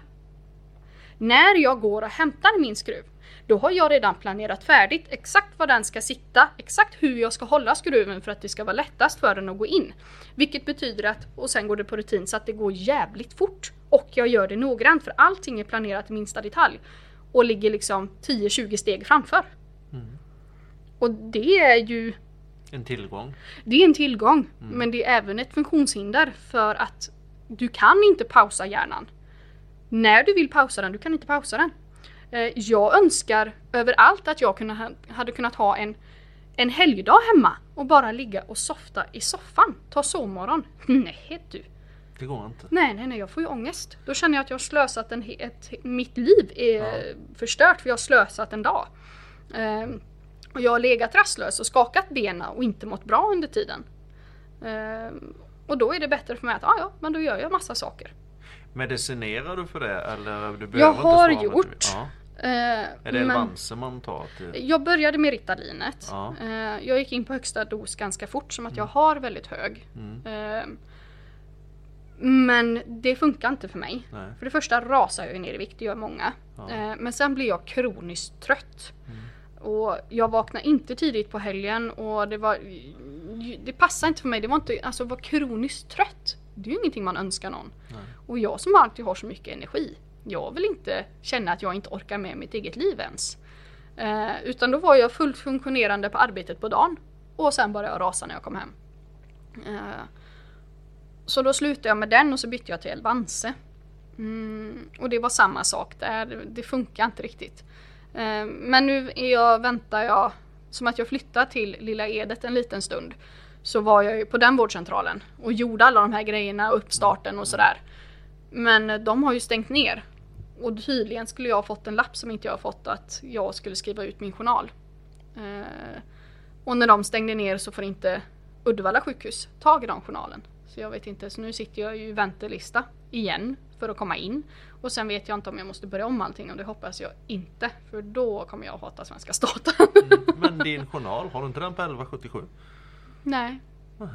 När jag går och hämtar min skruv, då har jag redan planerat färdigt exakt var den ska sitta, exakt hur jag ska hålla skruven för att det ska vara lättast för den att gå in. Vilket betyder att, och sen går det på rutin så att det går jävligt fort. Och jag gör det noggrant för allting är planerat i minsta detalj. Och ligger liksom 10-20 steg framför. Mm. Och det är ju en tillgång. Det är en tillgång, mm. men det är även ett funktionshinder för att du kan inte pausa hjärnan. När du vill pausa den, du kan inte pausa den. Eh, jag önskar överallt att jag hade kunnat ha en, en helgdag hemma och bara ligga och softa i soffan. Ta sovmorgon. [laughs] Nej du. Det går inte. Nej, nej, nej, jag får ju ångest. Då känner jag att jag har slösat en, ett, mitt liv är ja. förstört för jag har slösat en dag. Um, och jag har legat rastlös och skakat benen och inte mått bra under tiden. Um, och då är det bättre för mig att, ja ja, men då gör jag massa saker. Medicinerar du för det eller? Du jag har gjort. Ja. Uh, är det Elvanse man tar? Till? Jag började med Ritalinet. Ja. Uh, jag gick in på högsta dos ganska fort som att mm. jag har väldigt hög. Mm. Uh, men det funkar inte för mig. Nej. För det första rasar jag ner i vikt, det gör många. Ja. men sen blir jag kroniskt trött. Och jag vaknade inte tidigt på helgen och det var Det passade inte för mig, det var inte, alltså vara kroniskt trött. Det är ju ingenting man önskar någon. Nej. Och jag som alltid har så mycket energi. Jag vill inte känna att jag inte orkar med mitt eget liv ens. Eh, utan då var jag fullt funktionerande på arbetet på dagen. Och sen började jag rasa när jag kom hem. Eh, så då slutade jag med den och så bytte jag till Elvanse. Mm, och det var samma sak där, det funkar inte riktigt. Eh, men nu är jag, väntar jag, som att jag flyttar till Lilla Edet en liten stund. Så var jag ju på den vårdcentralen och gjorde alla de här grejerna, uppstarten och sådär. Men de har ju stängt ner. Och tydligen skulle jag ha fått en lapp som inte jag har fått att jag skulle skriva ut min journal. Eh, och när de stängde ner så får inte Uddevalla sjukhus tag i den journalen. Så jag vet inte, så nu sitter jag ju i väntelista igen för att komma in. Och sen vet jag inte om jag måste börja om allting och det hoppas jag inte. För då kommer jag hata svenska staten. mm, [laughs] men din journal, har du inte den på 1177? Nej. Nej.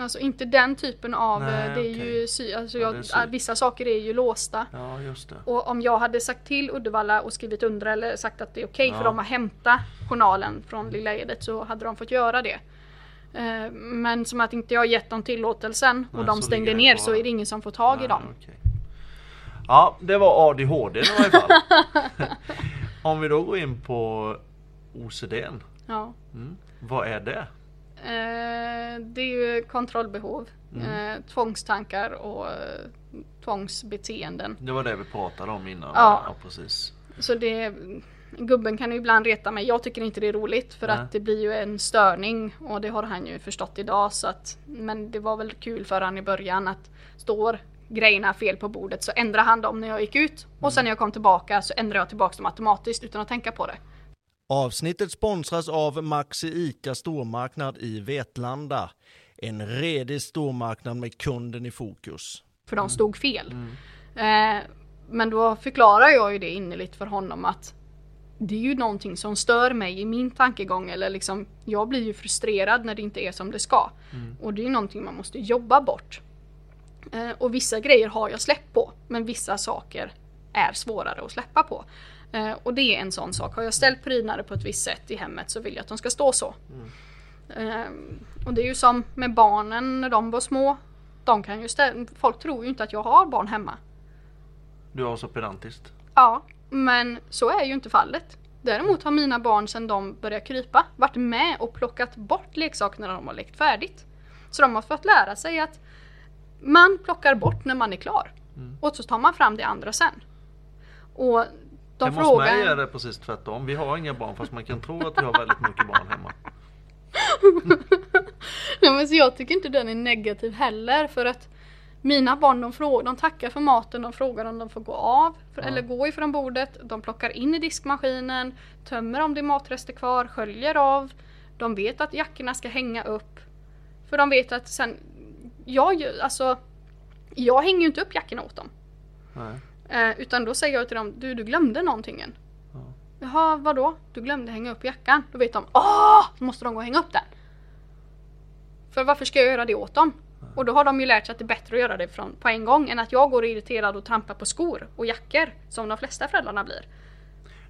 Alltså inte den typen av, Nej, det är okay. ju alltså jag, ja, vissa saker är ju låsta. Ja, just det. Och om jag hade sagt till Uddevalla och skrivit under eller sagt att det är okej okay ja. för dem att hämta journalen från Lilla Edet så hade de fått göra det. Eh, men som att inte jag gett dem tillåtelsen och Nej, de stängde ner så är det ingen som får tag Nej, i dem. Okay. Ja, det var ADHD i varje fall. [laughs] Om vi då går in på OCD. Ja. Mm. Vad är det? Eh, det är ju kontrollbehov, mm. eh, tvångstankar och eh, tvångsbeteenden. Det var det vi pratade om innan. Ja, ja precis. Så det Gubben kan ju ibland reta mig. Jag tycker inte det är roligt för Nej. att det blir ju en störning och det har han ju förstått idag så att Men det var väl kul för han i början att står grejerna fel på bordet så ändrar han dem när jag gick ut och sen när jag kom tillbaka så ändrar jag tillbaka dem automatiskt utan att tänka på det. Avsnittet sponsras av Maxi ICA stormarknad i Vetlanda. En redig stormarknad med kunden i fokus. För de stod fel. Mm. Eh, men då förklarar jag ju det innerligt för honom att det är ju någonting som stör mig i min tankegång eller liksom jag blir ju frustrerad när det inte är som det ska. Mm. Och det är någonting man måste jobba bort. Eh, och vissa grejer har jag släppt på men vissa saker är svårare att släppa på. Eh, och det är en sån sak. Har jag ställt prydnader på ett visst sätt i hemmet så vill jag att de ska stå så. Mm. Och det är ju som med barnen när de var små. De kan ju ställa, folk tror ju inte att jag har barn hemma. Du har så pedantiskt? Ja, men så är ju inte fallet. Däremot har mina barn sedan de började krypa varit med och plockat bort leksaker när de har lekt färdigt. Så de har fått lära sig att man plockar bort när man är klar. Mm. Och så tar man fram det andra sen. Och de Hemma frågar... hos mig är det precis tvärtom. Vi har inga barn fast man kan tro att vi har väldigt mycket barn hemma. [laughs] men så jag tycker inte den är negativ heller för att mina barn de, frågar, de tackar för maten, de frågar om de får gå av för, Ja. eller gå ifrån bordet. De plockar in i diskmaskinen, tömmer om det är matrester kvar, sköljer av. De vet att jackorna ska hänga upp. För de vet att sen, jag, alltså, jag hänger ju inte upp jackorna åt dem. Eh, utan då säger jag till dem, du, du glömde någonting. än." Ja. Jaha, vadå? Du glömde hänga upp jackan. Då vet de, åh! Då måste de gå och hänga upp den. För varför ska jag göra det åt dem? Och då har de ju lärt sig att det är bättre att göra det från, på en gång än att jag går irriterad och trampar på skor och jackor som de flesta föräldrarna blir.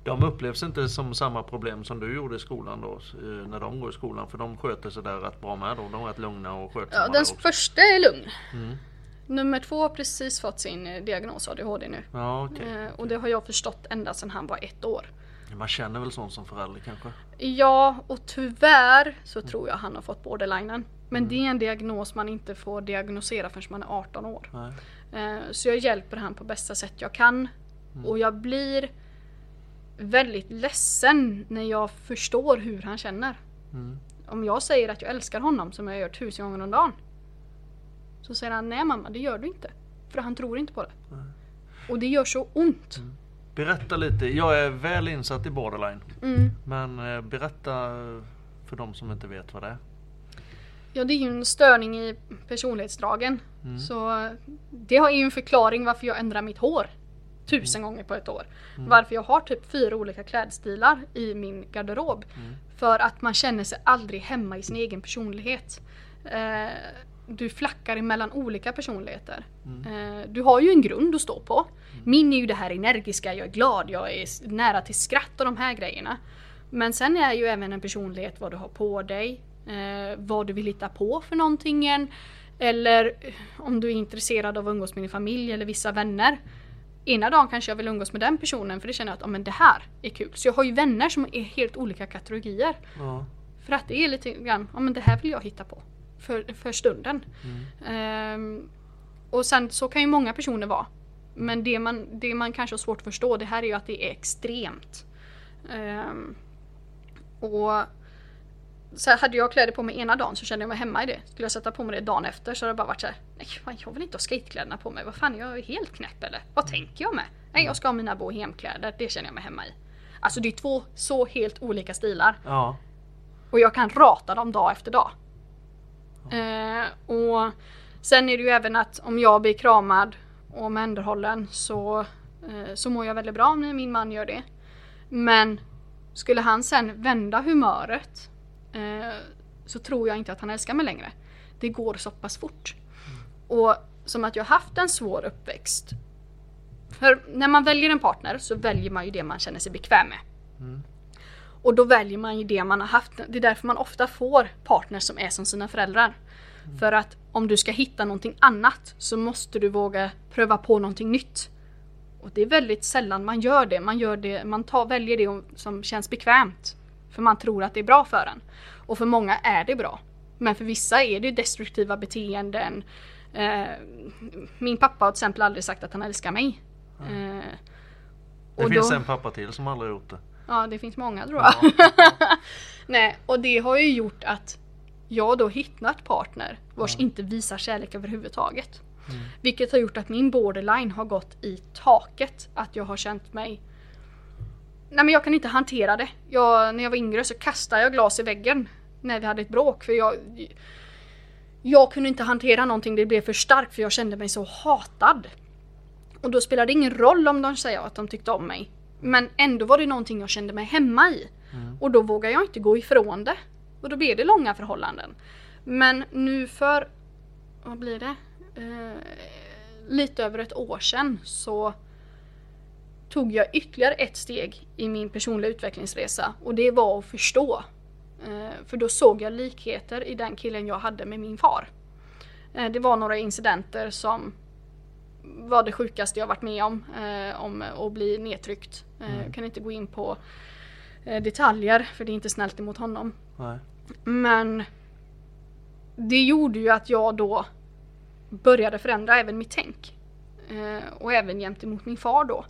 De upplevs inte som samma problem som du gjorde i skolan då eh, när de går i skolan för de sköter sig där rätt bra med då. De är rätt lugna och skötsamma Ja, den första är lugn. Mm. Nummer två har precis fått sin eh, diagnos ADHD nu. Ja okej. Eh, och det har jag förstått ända sedan han var ett år. Man känner väl sånt som förälder kanske? Ja, och tyvärr så tror jag han har fått borderlinen. Men det är en diagnos man inte får diagnosera förrän man är 18 år. Nej. Så jag hjälper han på bästa sätt jag kan. Och jag blir väldigt ledsen när jag förstår hur han känner. Mm. Om jag säger att jag älskar honom som jag gör tusen gånger om dagen. Så säger han nej mamma det gör du inte. För han tror inte på det. Och det gör så ont. Berätta lite. Jag är väl insatt i borderline. Mm. Men eh, berätta eh, för de som inte vet vad det är. Ja det är ju en störning i personlighetsdragen. Mm. Så det har ju en förklaring varför jag ändrar mitt hår. Tusen gånger på ett år. Varför jag har typ fyra olika klädstilar i min garderob. För att man känner sig aldrig hemma i sin egen personlighet. Eh, du flackar emellan olika personligheter. Eh, du har ju en grund att stå på. Min är ju det här energiska, jag är glad, jag är nära till skratt och de här grejerna. Men sen är ju även en personlighet vad du har på dig, eh, vad du vill hitta på för någonting. Eller om du är intresserad av att umgås med din familj eller vissa vänner. Ena dagen kanske jag vill umgås med den personen för det känner jag att oh, men det här är kul. Så jag har ju vänner som är helt olika kategorier. Ja. För att det är lite grann, ja men det här vill jag hitta på. För, för stunden. Ehm, och sen så kan ju många personer vara. Men det man, det man kanske har svårt att förstå det här är ju att det är extremt. Ehm, och så här, hade jag kläder på mig ena dagen så kände jag mig hemma i det. Skulle jag sätta på mig det dagen efter så hade det bara varit såhär, nej fan, jag vill inte ha skatekläderna på mig. Vad fan är jag helt knäpp eller? Vad tänker jag med? Nej jag ska ha mina bohemkläder, det känner jag mig hemma i. Alltså det är två så helt olika stilar. Ja. Och jag kan rata dem dag efter dag. Eh, och sen är det ju även att om jag blir kramad och omhänderhållen så, eh, så mår jag väldigt bra när min man gör det. Men skulle han sen vända humöret eh, så tror jag inte att han älskar mig längre. Det går så pass fort. Och som att jag haft en svår uppväxt. För när man väljer en partner så väljer man ju det man känner sig bekväm med. Och då väljer man ju det man har haft. Det är därför man ofta får partners som är som sina föräldrar. För att om du ska hitta någonting annat så måste du våga pröva på någonting nytt. Och det är väldigt sällan man gör det. Man, gör det, man tar, väljer det som känns bekvämt. För man tror att det är bra för en. Och för många är det bra. Men för vissa är det destruktiva beteenden. Eh, min pappa har till exempel aldrig sagt att han älskar mig. Eh, Det finns då- en pappa till som aldrig gjort det. Ja, det finns många tror jag. [laughs] Nej, och det har ju gjort att jag då hittat partner vars inte visar kärlek överhuvudtaget. Vilket har gjort att min borderline har gått i taket. Att jag har känt mig... Nej men jag kan inte hantera det. Jag, när jag var yngre så kastade jag glas i väggen när vi hade ett bråk. För jag, jag kunde inte hantera någonting, det blev för starkt för jag kände mig så hatad. Och då spelade det ingen roll om de säger att de tyckte om mig. Men ändå var det någonting jag kände mig hemma i. Och då vågar jag inte gå ifrån det. Och då blev det långa förhållanden. Men nu för, vad blir det? Eh, lite över ett år sedan så tog jag ytterligare ett steg i min personliga utvecklingsresa och det var att förstå. Eh, för då såg jag likheter i den killen jag hade med min far. Eh, det var några incidenter som var det sjukaste jag varit med om. Eh, om att bli nedtryckt. Eh, Jag kan inte gå in på detaljer för det är inte snällt emot honom. Nej. Men det gjorde ju att jag då började förändra även mitt tänk. Och även gentemot min far då.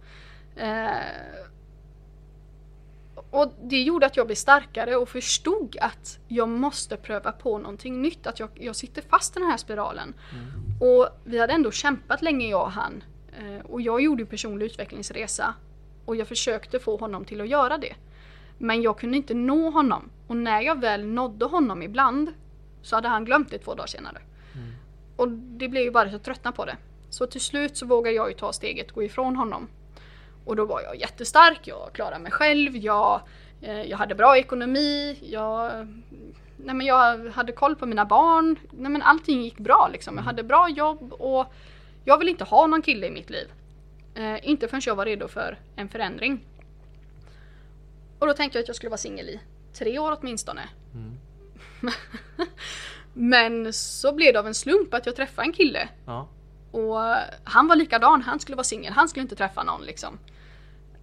Eh, och det gjorde att jag blev starkare och förstod att jag måste pröva på någonting nytt. Att jag, jag sitter fast i den här spiralen. Och vi hade ändå kämpat länge jag och han. Eh, och jag gjorde personlig utvecklingsresa. Och jag försökte få honom till att göra det. Men jag kunde inte nå honom. Och när jag väl nådde honom ibland så hade han glömt det två dagar senare. Och det blev ju bara jag tröttnade på det. Så till slut så vågade jag ju ta steget gå ifrån honom. Och då var jag jättestark, jag klarade mig själv, jag, eh, jag hade bra ekonomi, jag, nej men jag hade koll på mina barn. Nej men allting gick bra liksom. Jag hade bra jobb och jag vill inte ha någon kille i mitt liv. Eh, inte förrän jag var redo för en förändring. Och då tänkte jag att jag skulle vara singel i tre år åtminstone. [laughs] Men så blev det av en slump att jag träffade en kille. Ja. Och han var likadan, han skulle vara singel, han skulle inte träffa någon liksom.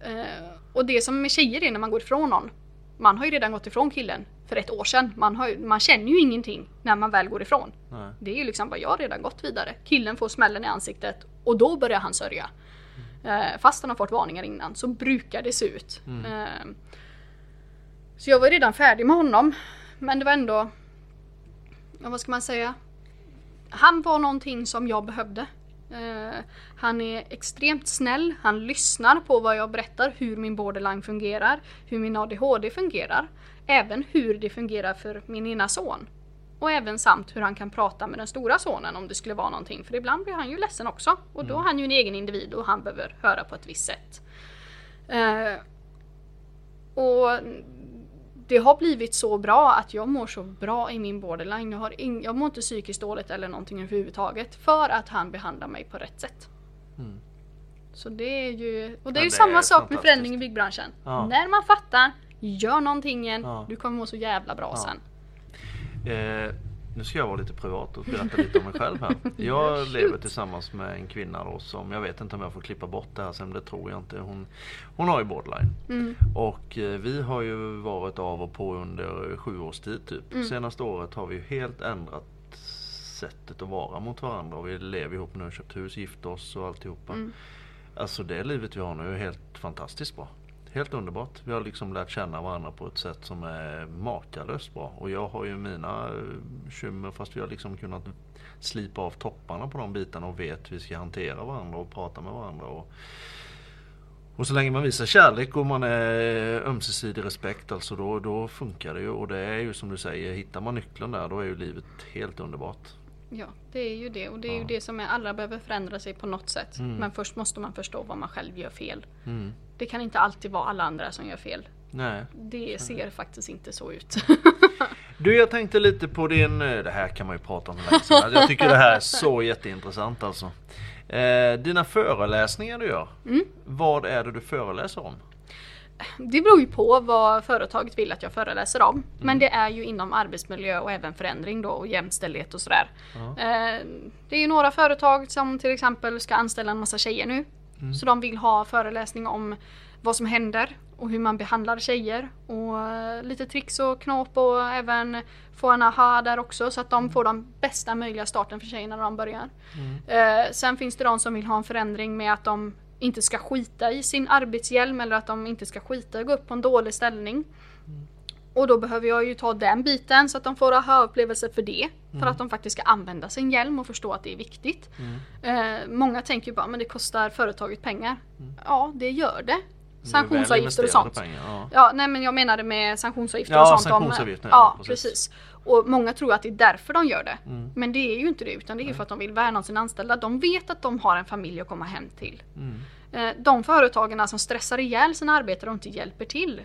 Eh, och det som med tjejer är när man går ifrån någon. Man har ju redan gått ifrån killen för ett år sedan. Man, har, man känner ju ingenting när man väl går ifrån. Nej. Det är ju liksom bara, jag redan gått vidare. Killen får smällen i ansiktet och då börjar han sörja. Eh, fast han har fått varningar innan så brukar det se ut. Eh, så jag var redan färdig med honom. Men det var ändå, vad ska man säga? Han var någonting som jag behövde. Eh, han är extremt snäll, han lyssnar på vad jag berättar, hur min borderline fungerar, hur min ADHD fungerar. Även hur det fungerar för min ena son. Och även samt hur han kan prata med den stora sonen om det skulle vara någonting. För ibland blir han ju ledsen också. Och då är han ju en egen individ och han behöver höra på ett visst sätt. Eh, och det har blivit så bra att jag mår så bra i min borderline. Jag, har ing- jag mår inte psykiskt dåligt eller någonting överhuvudtaget. För att han behandlar mig på rätt sätt. Mm. Så det är ju, och det är Ja, ju det samma är sak med förändring i byggbranschen. Ja. När man fattar, gör någonting igen, Ja. du kommer må så jävla bra sen. Eh, nu ska jag vara lite privat och berätta lite om mig själv här. [laughs] Jag lever tillsammans med en kvinna då som, jag vet inte om jag får klippa bort det här sen, det tror jag inte. Hon, hon har ju borderline. Mm. Och eh, vi har ju varit av och på under sju års tid typ. Mm. Senaste året har vi ju helt ändrat sättet att vara mot varandra. Och vi lever ihop nu, köpt hus, gift oss och alltihopa. Mm. Alltså det livet vi har nu är helt fantastiskt bra. Helt underbart. Vi har liksom lärt känna varandra på ett sätt som är makalöst bra. Och jag har ju mina eh, bekymmer fast vi har liksom kunnat slipa av topparna på de bitarna och vet hur vi ska hantera varandra och prata med varandra. Och, och så länge man visar kärlek och man är ömsesidig respekt alltså då, då funkar det ju. Och det är ju som du säger, hittar man nyckeln där då är ju livet helt underbart. Ja, det är ju det. Och det är ju det som är, alla behöver förändra sig på något sätt. Mm. Men först måste man förstå vad man själv gör fel. Mm. Det kan inte alltid vara alla andra som gör fel. Nej. Det ser faktiskt inte så ut. [laughs] Du jag tänkte lite på din, eh, det här kan man ju prata om länge. Jag tycker det här är så jätteintressant alltså. Eh, dina föreläsningar du gör, Mm. vad är det du föreläser om? Det beror ju på vad företaget vill att jag föreläser om. Mm. Men det är ju inom arbetsmiljö och även förändring då och jämställdhet och sådär. Ja. Eh, Det är ju några företag som till exempel ska anställa en massa tjejer nu. Mm. Så de vill ha föreläsning om vad som händer och hur man behandlar tjejer. Och eh, lite tricks och knåp och även få en aha där också så att de får den bästa möjliga starten för tjejerna när de börjar. Eh, sen finns det de som vill ha en förändring med att de inte ska skita i sin arbetshjälm eller att de inte ska skita i att gå upp på en dålig ställning. Och då behöver jag ju ta den biten så att de får aha-upplevelser för det. För att de faktiskt ska använda sin hjälm och förstå att det är viktigt. Eh, många tänker ju bara men det kostar företaget pengar. Ja det gör det. Sanktionsavgifter och sånt. Pengar, ja. Ja, nej men jag menade med sanktionsavgifter Ja, och sånt. sanktionsavgifter, ja, ja, precis. precis. Och många tror att det är därför de gör det. Mm. Men det är ju inte det utan det är ju för att de vill värna om sina anställda. De vet att de har en familj att komma hem till. Mm. Eh, De företagen som stressar ihjäl sina arbetare och inte hjälper till.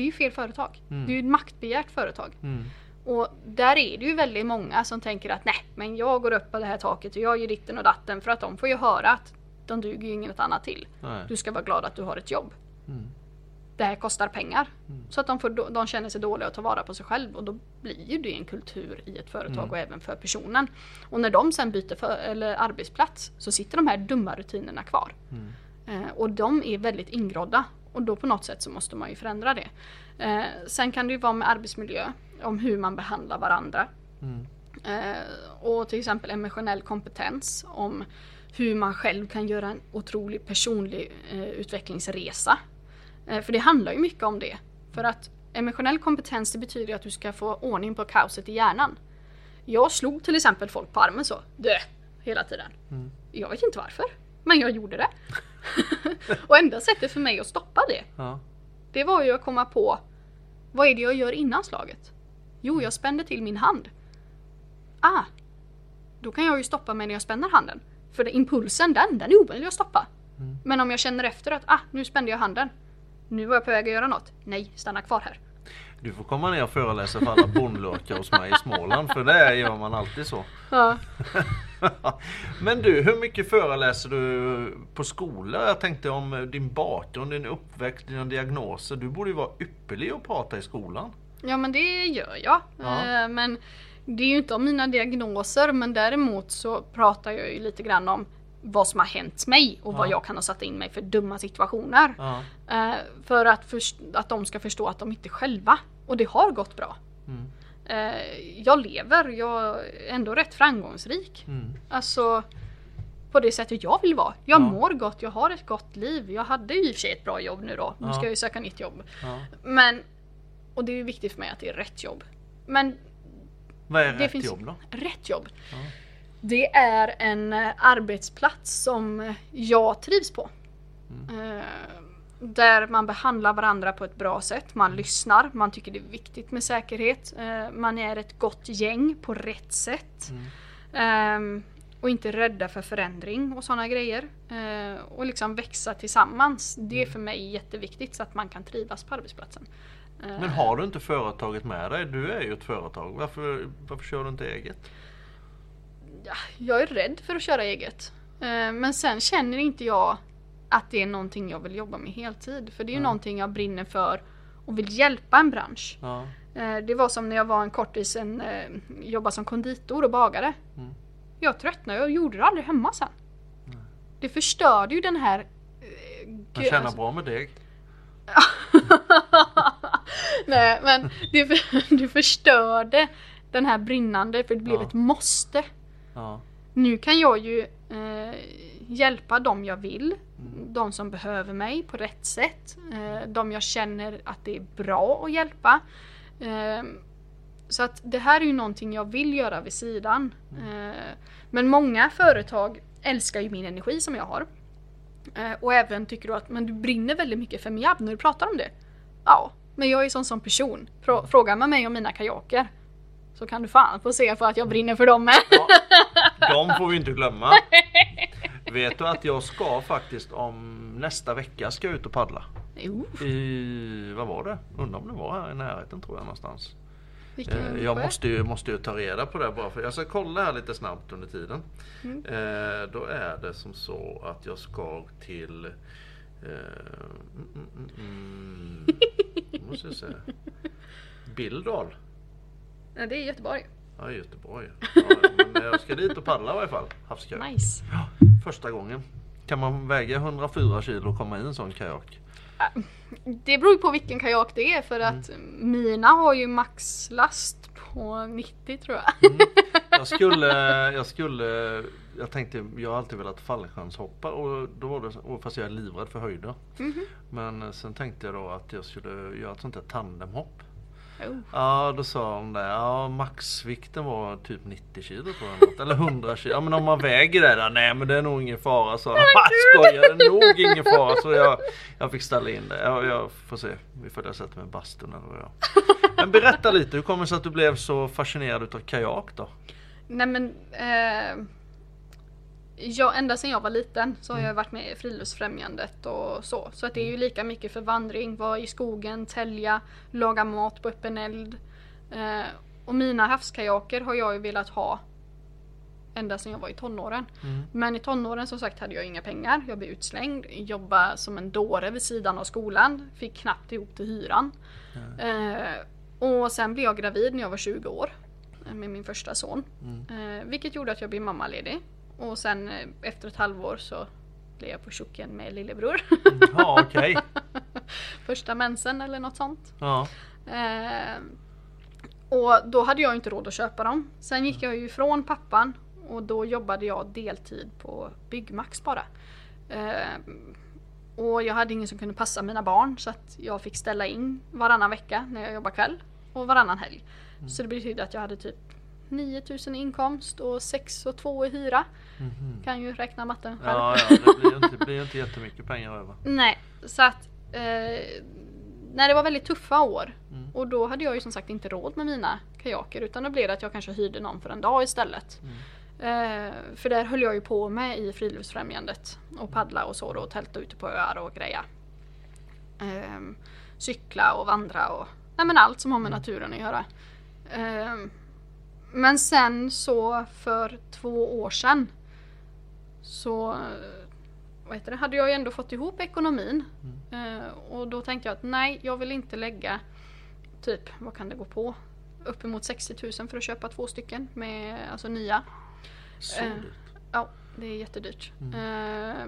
Det är ju fel företag. Mm. Det är ju ett maktbegärt företag. Mm. Och där är det ju väldigt många som tänker att nej, men jag går upp på det här taket och jag gör ditten och datten för att de får ju höra att de duger ju inget annat till. Nej. Du ska vara glad att du har ett jobb. Mm. Det här kostar pengar. Mm. Så att de, får, de känner sig dåliga och tar vara på sig själv och då blir ju det en kultur i ett företag Mm. och även för personen. Och när de sen byter för, eller arbetsplats så sitter de här dumma rutinerna kvar. Mm. Eh, och de är väldigt ingrodda. Och då på något sätt så måste man ju förändra det. Eh, sen kan det ju vara med arbetsmiljö, om hur man behandlar varandra. Mm. Eh, och till exempel emotionell kompetens om hur man själv kan göra en otrolig personlig eh, utvecklingsresa. Eh, för det handlar ju mycket om det. För att emotionell kompetens det betyder att du ska få ordning på kaoset i hjärnan. Jag slog till exempel folk på armen så, dö, hela tiden. Mm. Jag vet inte varför, men jag gjorde det. [laughs] och enda sättet för mig att stoppa det, Ja. det var ju att komma på vad är det jag gör innan slaget? Jo, jag spände till min hand. Ah, då kan jag ju stoppa mig när jag spänner handen. För det, impulsen, den, den är omöjlig att stoppa. Mm. Men om jag känner efter att ah, nu spände jag handen. Nu var jag på väg att göra något. Nej, stanna kvar här. Du får komma ner och föreläsa för alla bondlurkar hos mig i Småland för det gör man alltid så. Ja. [laughs] [laughs] Men du, hur mycket föreläser du på skola? Jag tänkte om din bakgrund, din uppväxt, dina diagnoser. Du borde ju vara ypperlig att prata i skolan. Ja men det gör jag. Ja. Eh, Men det är ju inte om mina diagnoser men däremot så pratar jag ju lite grann om vad som har hänt mig och vad Ja. jag kan ha satt in mig för dumma situationer. Ja. Eh, För att, att de ska förstå att de inte är själva. Och det har gått bra. Mm. Eh, Jag lever, jag är ändå rätt framgångsrik. Mm. Alltså på det sättet jag vill vara. Jag Ja. mår gott, jag har ett gott liv. Jag hade ju i och för sig ett bra jobb nu då. Nu Ja. ska jag ju söka nytt jobb. Ja. Men, och det är viktigt för mig att det är rätt jobb. Men Vad är rätt jobb då? rätt jobb. Det är en eh, arbetsplats som jag trivs på. Mm. Eh, Där man behandlar varandra på ett bra sätt, man lyssnar, man tycker det är viktigt med säkerhet, eh, man är ett gott gäng på rätt sätt. Mm. Ehm, och inte rädda för förändring och sådana grejer. Eh, och liksom växa tillsammans. Det är Mm. för mig jätteviktigt så att man kan trivas på arbetsplatsen. Eh, Men har du inte företaget med dig? Du är ju ett företag. Varför, varför kör du inte eget? ja, jag är rädd för att köra eget. Men sen känner inte jag att det är någonting jag vill jobba med heltid. För det är ju Nej. någonting jag brinner för och vill hjälpa en bransch. Ja. Eh, Det var som när jag var en kortis, en, eh, jobbade som konditor och bagare. Mm. Jag tröttnade och gjorde det aldrig hemma sen. Det förstörde ju den här... eh, Man tjänar alltså- bra med deg. [laughs] Nej men det, för, [laughs] det förstörde den här brinnande för det blev Ja. ett måste. Ja. Nu kan jag ju eh, hjälpa dem jag vill, Mm. De som behöver mig på rätt sätt, eh, de jag känner att det är bra att hjälpa. Eh, så att det här är ju någonting jag vill göra vid sidan. Mm. Eh, men många företag älskar ju min energi som jag har. Och även tycker du att men du brinner väldigt mycket för Miab när du pratar om det. Ja, men jag är sån som person. Frå- Frågar man mig om mina kajaker så kan du fan få se för att jag brinner för dem med. Ja, [laughs] de får vi inte glömma. [laughs] Vet du att jag ska faktiskt om nästa vecka ska ut och paddla. Jo, I, vad var det? Undrar om det var här i närheten tror jag någonstans. vilken Eh, Jag måste ju, måste ju ta reda på det bara för jag ska kolla här lite snabbt under tiden. Mm. Eh, då är det som så att jag ska till eh, mm, mm, mm, mm, [laughs] måste jag säga. Bildal. Ja, det är Göteborg. Ja, Göteborg. Ja, men jag ska dit och paddla i varje fall. Havskajak. Nice. Ja, första gången. Kan man väga 104 kilo och komma i en sån kajak? Det beror ju på vilken kajak det är för att mina har ju maxlast på 90 tror jag. [laughs] Jag skulle, jag skulle, jag tänkte, jag har alltid velat fallskärmshoppa och då var det, och fast jag är livrädd för höjder. Mhm. Men sen tänkte jag då att jag skulle göra ett sånt där tandemhopp. Oh. Ja, då sa de det. Ja, maxvikten var typ 90 kilo tror jag. något. Eller 100 kilo. Ja, men om man väger det där. Nej, men det är nog ingen fara. Så jag skojar, det är nog ingen fara. Så jag, jag fick ställa in det. Jag, jag får se. Vi får sätta mig i bastun eller vad jag. Men berätta lite. Hur kommer det sig att du blev så fascinerad utav kajak då? Nej men eh, jag, ända sedan jag var liten så har jag varit med i Friluftsfrämjandet och så. Så att det är ju lika mycket för vandring, vara i skogen, tälja, laga mat på öppen eld. Eh, och mina havskajaker har jag ju velat ha ända sedan jag var i tonåren. Mm. Men i tonåren som sagt hade jag inga pengar, jag blev utslängd, jobbade som en dåre vid sidan av skolan, fick knappt ihop till hyran. Eh, och sen blev jag gravid när jag var 20 år eh, med min första son. Mm. Eh, vilket gjorde att jag blev mammaledig. Och sen eh, efter ett halvår så blev jag på tjocken med lillebror. Ja, okej. [laughs] Första mensen eller något sånt. Ja. Eh, och då hade jag inte råd att köpa dem. Sen gick jag ju ifrån pappan och då jobbade jag deltid på Byggmax bara. Eh, och jag hade ingen som kunde passa mina barn så att jag fick ställa in varannan vecka när jag jobbar kväll och varannan helg. Mm. Så det betydde att jag hade typ 9000 i inkomst och 6 och 2 i hyra. Mhm. Kan ju räkna matten själv. Ja, ja, det blir ju inte, blir inte jättemycket pengar över. [laughs] Nej, så att eh, när det var väldigt tuffa år Mm. och då hade jag ju som sagt inte råd med mina kajaker utan då blev det att jag kanske hyrde någon för en dag istället. Mm. Eh, för där höll jag ju på med i Friluftsfrämjandet och paddla och så då och tälta ute på öar och greja. Eh, cykla och vandra och nej men allt som har med naturen att göra. Eh, men sen så för två år sedan så vad heter det, hade jag ju ändå fått ihop ekonomin. Eh, och då tänkte jag att nej, jag vill inte lägga typ, vad kan det gå på? Uppemot 60 000 för att köpa två stycken med alltså nya. Så Eh, dyrt. Ja, det är jättedyrt. Eh,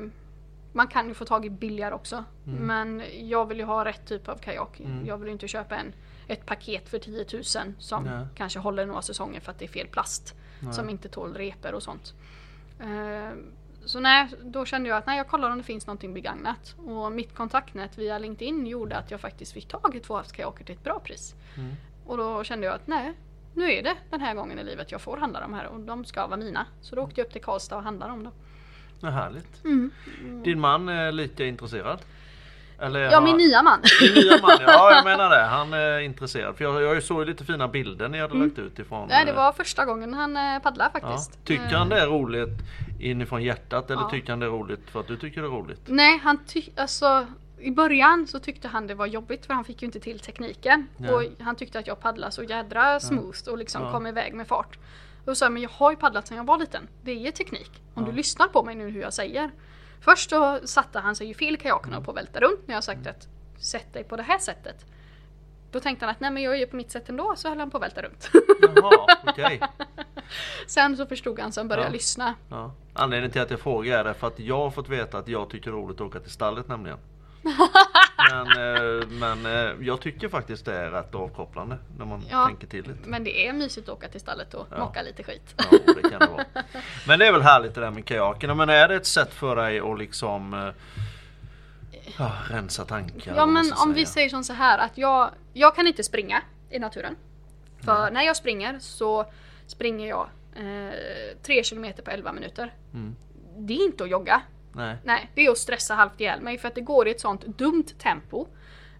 man kan ju få tag i billigare också. Men jag vill ju ha rätt typ av kajak. Mm. Jag vill ju inte köpa en, ett paket för 10 000 som Nej. kanske håller några säsonger för att det är fel plast. Nej. Som inte tål repor och sånt. Eh, så nej, då kände jag att nej, jag kollar om det finns någonting begagnat. Och mitt kontaktnät via LinkedIn gjorde att jag faktiskt fick tag i två havskajaker till ett bra pris. Mm. Och då kände jag att nej, nu är det den här gången i livet jag får handla de här och de ska vara mina. Så då åkte jag upp till Karlstad och handlade dem Vad härligt. Mm. Din man är lika intresserad? Eller Ja, har- min nya man. Din nya man, ja jag menar det. [laughs] Han är intresserad. För jag, jag såg lite fina bilder ni hade lagt ut ifrån. Mm. Nej, det eh, var första gången han eh, paddlade ja. faktiskt. Tycker Eh, han det är roligt inifrån hjärtat eller Ja. tycker han det är roligt för att du tycker det är roligt? Nej, han ty- alltså i början så tyckte han det var jobbigt för han fick ju inte till tekniken. Nej. Och han tyckte att jag paddlade så jädra smooth och liksom Ja. kom iväg med fart. Och då sa jag, men jag har ju paddlat sedan jag var liten. Det är teknik. Om du lyssnar på mig nu hur jag säger. Först så satte han sig ju fel i kajaken och på att välta runt när jag sagt att sätt dig på det här sättet. Då tänkte han att nej men jag är ju på mitt sätt ändå så höll han på att välta runt. Jaha, okej. [laughs] Sen så förstod han, sen började Ja. jag lyssna. Ja. Anledningen till att jag frågar är därför att jag har fått veta att jag tycker det är roligt att åka till stallet nämligen. [laughs] Men, eh, men eh, jag tycker faktiskt det är rätt avkopplande när man Ja. tänker till lite. Men det är mysigt att åka till stallet och Ja. mocka lite skit. Ja, det kan det vara. [laughs] Men det är väl härligt det där med kajakerna. Men är det ett sätt för dig att liksom eh, ja, rensa tankar? Ja eller vad man men ska om vi säga? säger som så här att jag, jag kan inte springa i naturen. För när jag springer så springer jag eh, 3 km på 11 minuter. Mm. Det är inte att jogga. Nej. Nej, det är att stressa halvt ihjäl mig för att det går i ett sånt dumt tempo.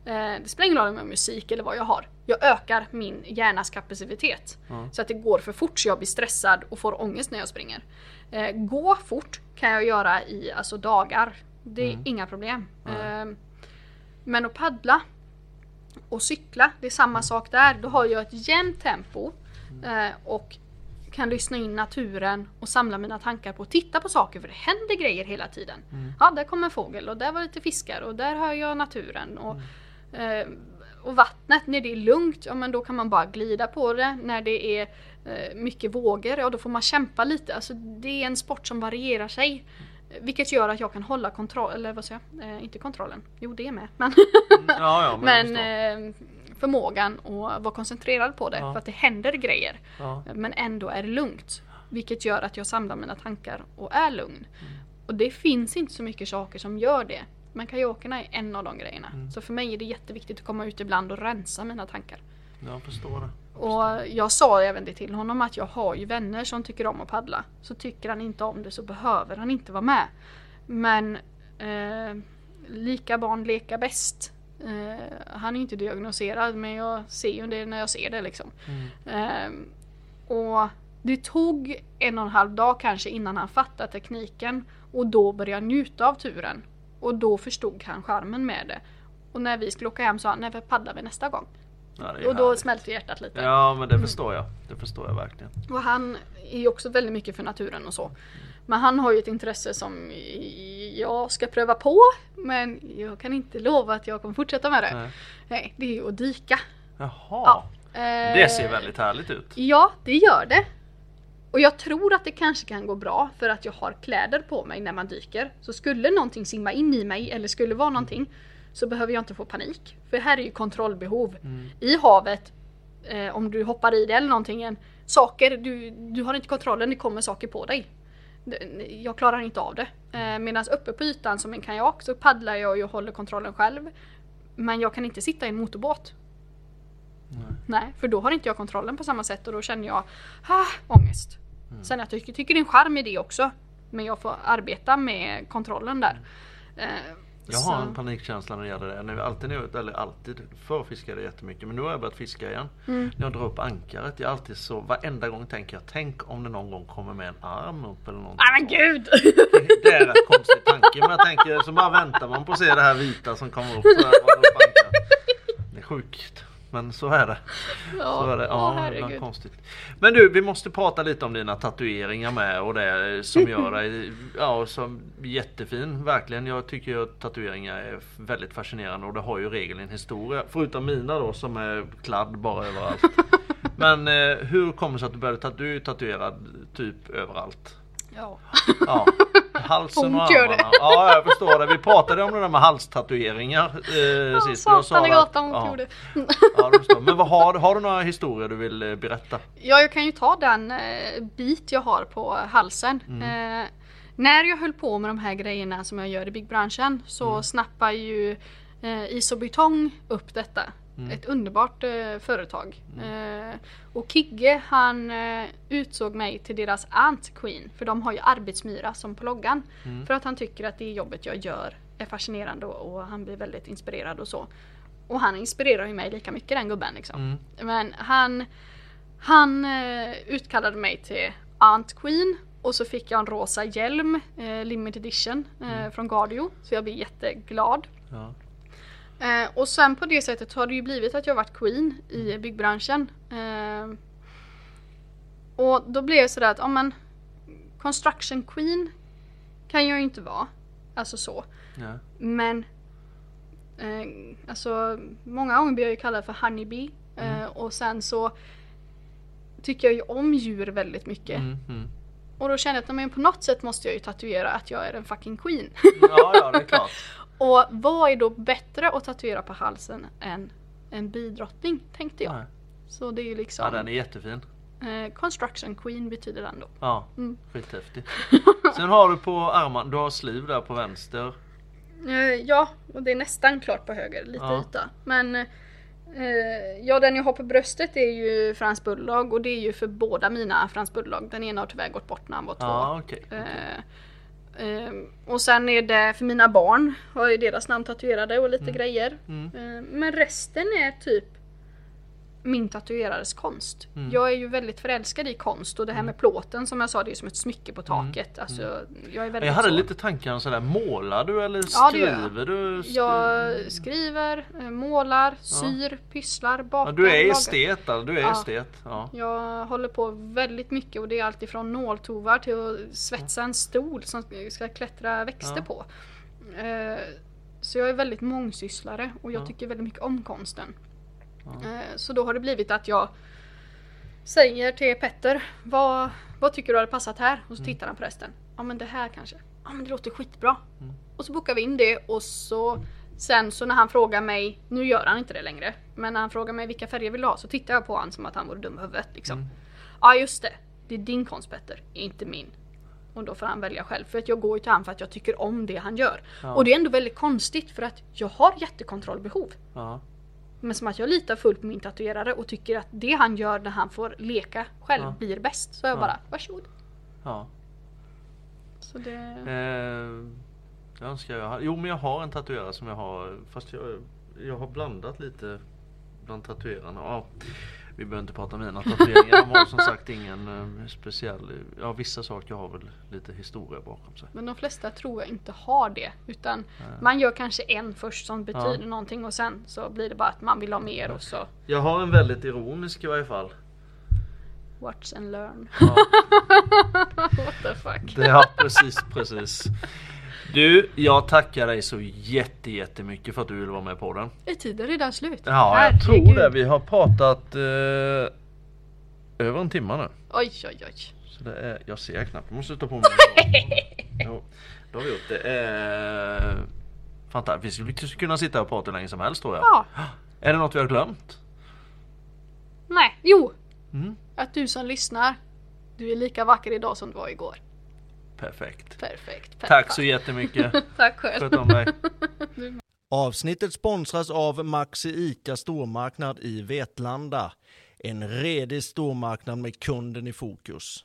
Eh, det spelar ingen roll om jag har musik eller vad jag har. Jag ökar min hjärnas kapacitet. Ja. Så att det går för fort så jag blir stressad och får ångest när jag springer. Eh, gå fort kan jag göra i alltså, dagar. Det är Mm. inga problem. Eh, men att paddla och cykla, det är samma sak där. Då har jag ett jämnt tempo eh, och kan lyssna in naturen och samla mina tankar på att titta på saker för det händer grejer hela tiden. Mm. Ja, där kom en fågel och där var lite fiskar och där hör jag naturen. Och, Mm. eh, och vattnet, när det är lugnt, ja men då kan man bara glida på det. När det är eh, mycket vågor, ja då får man kämpa lite. Alltså det är en sport som varierar sig. Eh, Vilket gör att jag kan hålla kontroll, eller vad säger jag? Eh, inte kontrollen, jo det är med. Men, Mm, Ja, ja, men, [laughs] men eh, förmågan att vara koncentrerad på det Ja. för att det händer grejer. ja. Men ändå är det lugnt. Vilket gör att jag samlar mina tankar och är lugn. Mm. Och det finns inte så mycket saker som gör det. Men kajakerna är en av de grejerna. Mm. Så för mig är det jätteviktigt att komma ut ibland och rensa mina tankar. jag förstår det. Och jag sa även det till honom att jag har ju vänner som tycker om att paddla. Så tycker han inte om det så behöver han inte vara med. Men eh, lika barn leka bäst. Eh, han är inte diagnoserad men jag ser ju det när jag ser det liksom. Mm. Ehm, och det tog en och en halv dag kanske innan han fattade tekniken och då började jag njuta av turen. Och då förstod han charmen med det. Och när vi skulle åka hem sa han, vad paddlar vi nästa gång? Ja, Och då smälte hjärtat lite. Ja men det förstår jag. Det förstår jag verkligen. Och han är ju också väldigt mycket för naturen och så. Men han har ju ett intresse som jag ska pröva på. Men jag kan inte lova att jag kommer fortsätta med det. Nej. Nej, det är ju att dyka. Jaha. Ja. Det ser väldigt härligt ut. Ja, det gör det. Och jag tror att det kanske kan gå bra för att jag har kläder på mig när man dyker. Så skulle någonting simma in i mig eller skulle vara någonting så behöver jag inte få panik. För här är ju kontrollbehov. Mm. I havet, eh, om du hoppar i det eller någonting, saker, du, du har inte kontrollen, det kommer saker på dig. Jag klarar inte av det. Eh, Medan uppe på ytan som en kajak så paddlar jag och håller kontrollen själv. Men jag kan inte sitta i en motorbåt. Nej. Nej, för då har inte jag kontrollen på samma sätt och då känner jag ah, ångest. Mm. Sen jag tycker, tycker det är en charm i det också. Men jag får arbeta med kontrollen där. Eh, Jag har så- en panikkänsla när det gäller det. Alltid, jag- eller alltid, förr fiskade jag jättemycket men nu har jag börjat fiska igen. Mm. När jag drar upp ankaret, jag alltid så, varenda gång tänker jag, tänk om det någon gång kommer med en arm upp eller någonting. Nej men gud! Det är en rätt konstig tanke men jag tänker så bara väntar man på att se det här vita som kommer upp. Så här, upp ankaret. det är sjukt. Men så är det. Så är det. åh, Ja, herregud. konstigt. Men du, vi måste prata lite om dina tatueringar med och det som gör dig [laughs] ja, som jättefin. Verkligen. Jag tycker att tatueringar är väldigt fascinerande och det har ju regel en historia. Förutom mina då som är kladd bara överallt. [laughs] Men eh, hur kommer det sig att du började tatuera? Du är tatuerad typ överallt. Ja. Ja, [laughs] halsen och armarna. det. Ja, jag förstår det. Vi pratade om det där med halstatueringar eh, sist. Jag sa gatan ont ja. gjorde. Ja, det förstår. Men vad har, har du några historier du vill eh, berätta? Ja, jag kan ju ta den eh, bit jag har på halsen. Eh, när jag höll på med de här grejerna som jag gör i byggbranschen så snappar ju eh, Isobetong upp detta. Ett underbart eh, företag. Eh, och Kigge han eh, utsåg mig till deras Ant Queen. För de har ju arbetsmyra som på loggan. För att han tycker att det jobbet jag gör är fascinerande och, och han blir väldigt inspirerad och så. Och han inspirerar ju mig lika mycket den gubben liksom. Men han han eh, utkallade mig till Ant Queen och så fick jag en rosa hjälm, eh, limited edition, eh, från Gardio. Så jag blev jätteglad. Ja. Eh, och sen på det sättet har det ju blivit att jag varit Queen i byggbranschen. Eh, och då blev det sådär att, ja men Construction Queen kan jag ju inte vara. Alltså så. Ja. Men eh, alltså många gånger blir jag ju kallad för honeybee. Eh, och sen så tycker jag ju om djur väldigt mycket. Mm, mm. Och då känner jag att men på något sätt måste jag ju tatuera att jag är en fucking queen. ja, ja, det är klart. [laughs] och vad är då bättre att tatuera på halsen än en bidrottning tänkte jag. Nej. Så det är ju liksom Ja, den är jättefin. eh, Construction Queen betyder den då. Ja, Mm. skithäftig. [laughs] Sen har du på armarna, du har sliv där på vänster. Eh, ja, och det är nästan klart på höger, lite Ja. yta. Men eh, ja, den jag har på bröstet är ju Frans Bulldog och det är ju för båda mina Frans Bulldog. Den ena har tyvärr gått bort när han var två. Okej. Eh, eh, och sen är det för mina barn, har ju deras namn tatuerade och lite grejer. Mm. Eh, men resten är typ min tatuerares konst. Mm. Jag är ju väldigt förälskad i konst och det här med plåten som jag sa, det är som ett smycke på taket. Alltså, jag är väldigt Mm. Jag hade så. lite tankar om sådär, målar du eller Ja, skriver du? Sk- Jag skriver, eh, målar, syr, pysslar, bakar, ja, du är estet alltså, du är Ja. estet. Ja. Jag håller på väldigt mycket och det är allt ifrån nåltovar till att svetsa en stol som ska klättra växter Ja. på. Eh, Så jag är väldigt mångsysslare och jag Ja. tycker väldigt mycket om konsten. Eh, Så då har det blivit att jag säger till Petter, vad, vad tycker du hade passat här? Och så tittar han på resten. Ja men det här kanske. Ja men det låter skitbra. Mm. Och så bokar vi in det och så Sen så när han frågar mig, nu gör han inte det längre, men när han frågar mig vilka färger vill du ha så tittar jag på honom som att han vore dum i huvudet liksom. Mm. Ja just det, det är din konst Petter, inte min. Och då får han välja själv för att jag går ju till honom för att jag tycker om det han gör. Ja. Och det är ändå väldigt konstigt för att jag har jättekontrollbehov. Ja. Men som att jag litar fullt på min tatuerare och tycker att det han gör när han får leka själv Ja. blir bäst. Så jag Ja. bara, varsågod. ja. Så det... Eh, jag önskar jag hade- Jo men jag har en tatuerare som jag har Fast jag, jag har blandat lite Bland tatuerarna ja, Vi behöver inte prata om mina tatueringar. De har som sagt ingen eh, speciell Ja vissa saker har väl lite historia bakom sig. Men de flesta tror jag inte har det. Utan man gör kanske en först som betyder någonting och sen så blir det bara att man vill ha mer och så. Jag har en väldigt ironisk i varje fall. Watch and learn. ja, [laughs] What the fuck. ja precis precis Du, jag tackar dig så jätte, jättemycket för att du ville vara med på den Är tiden redan slut? Ja, jag tror Herregud. det. Vi har pratat eh, över en timme nu. Oj oj oj. Så det är, jag ser knappt, jag måste ta på mig [laughs] Jo, då har vi gjort det. Eh, Fantastiskt, vi skulle kunna sitta och prata hur länge som helst tror jag. Ja. [gasps] Är det något vi har glömt? Nej, jo. Mm. Att du som lyssnar, du är lika vacker idag som du var igår. Perfekt. Perfekt. Tack så jättemycket. [laughs] Tack själv. Sköt om dig. Avsnittet sponsras av Maxi ICA stormarknad i Vetlanda. En redig stormarknad med kunden i fokus.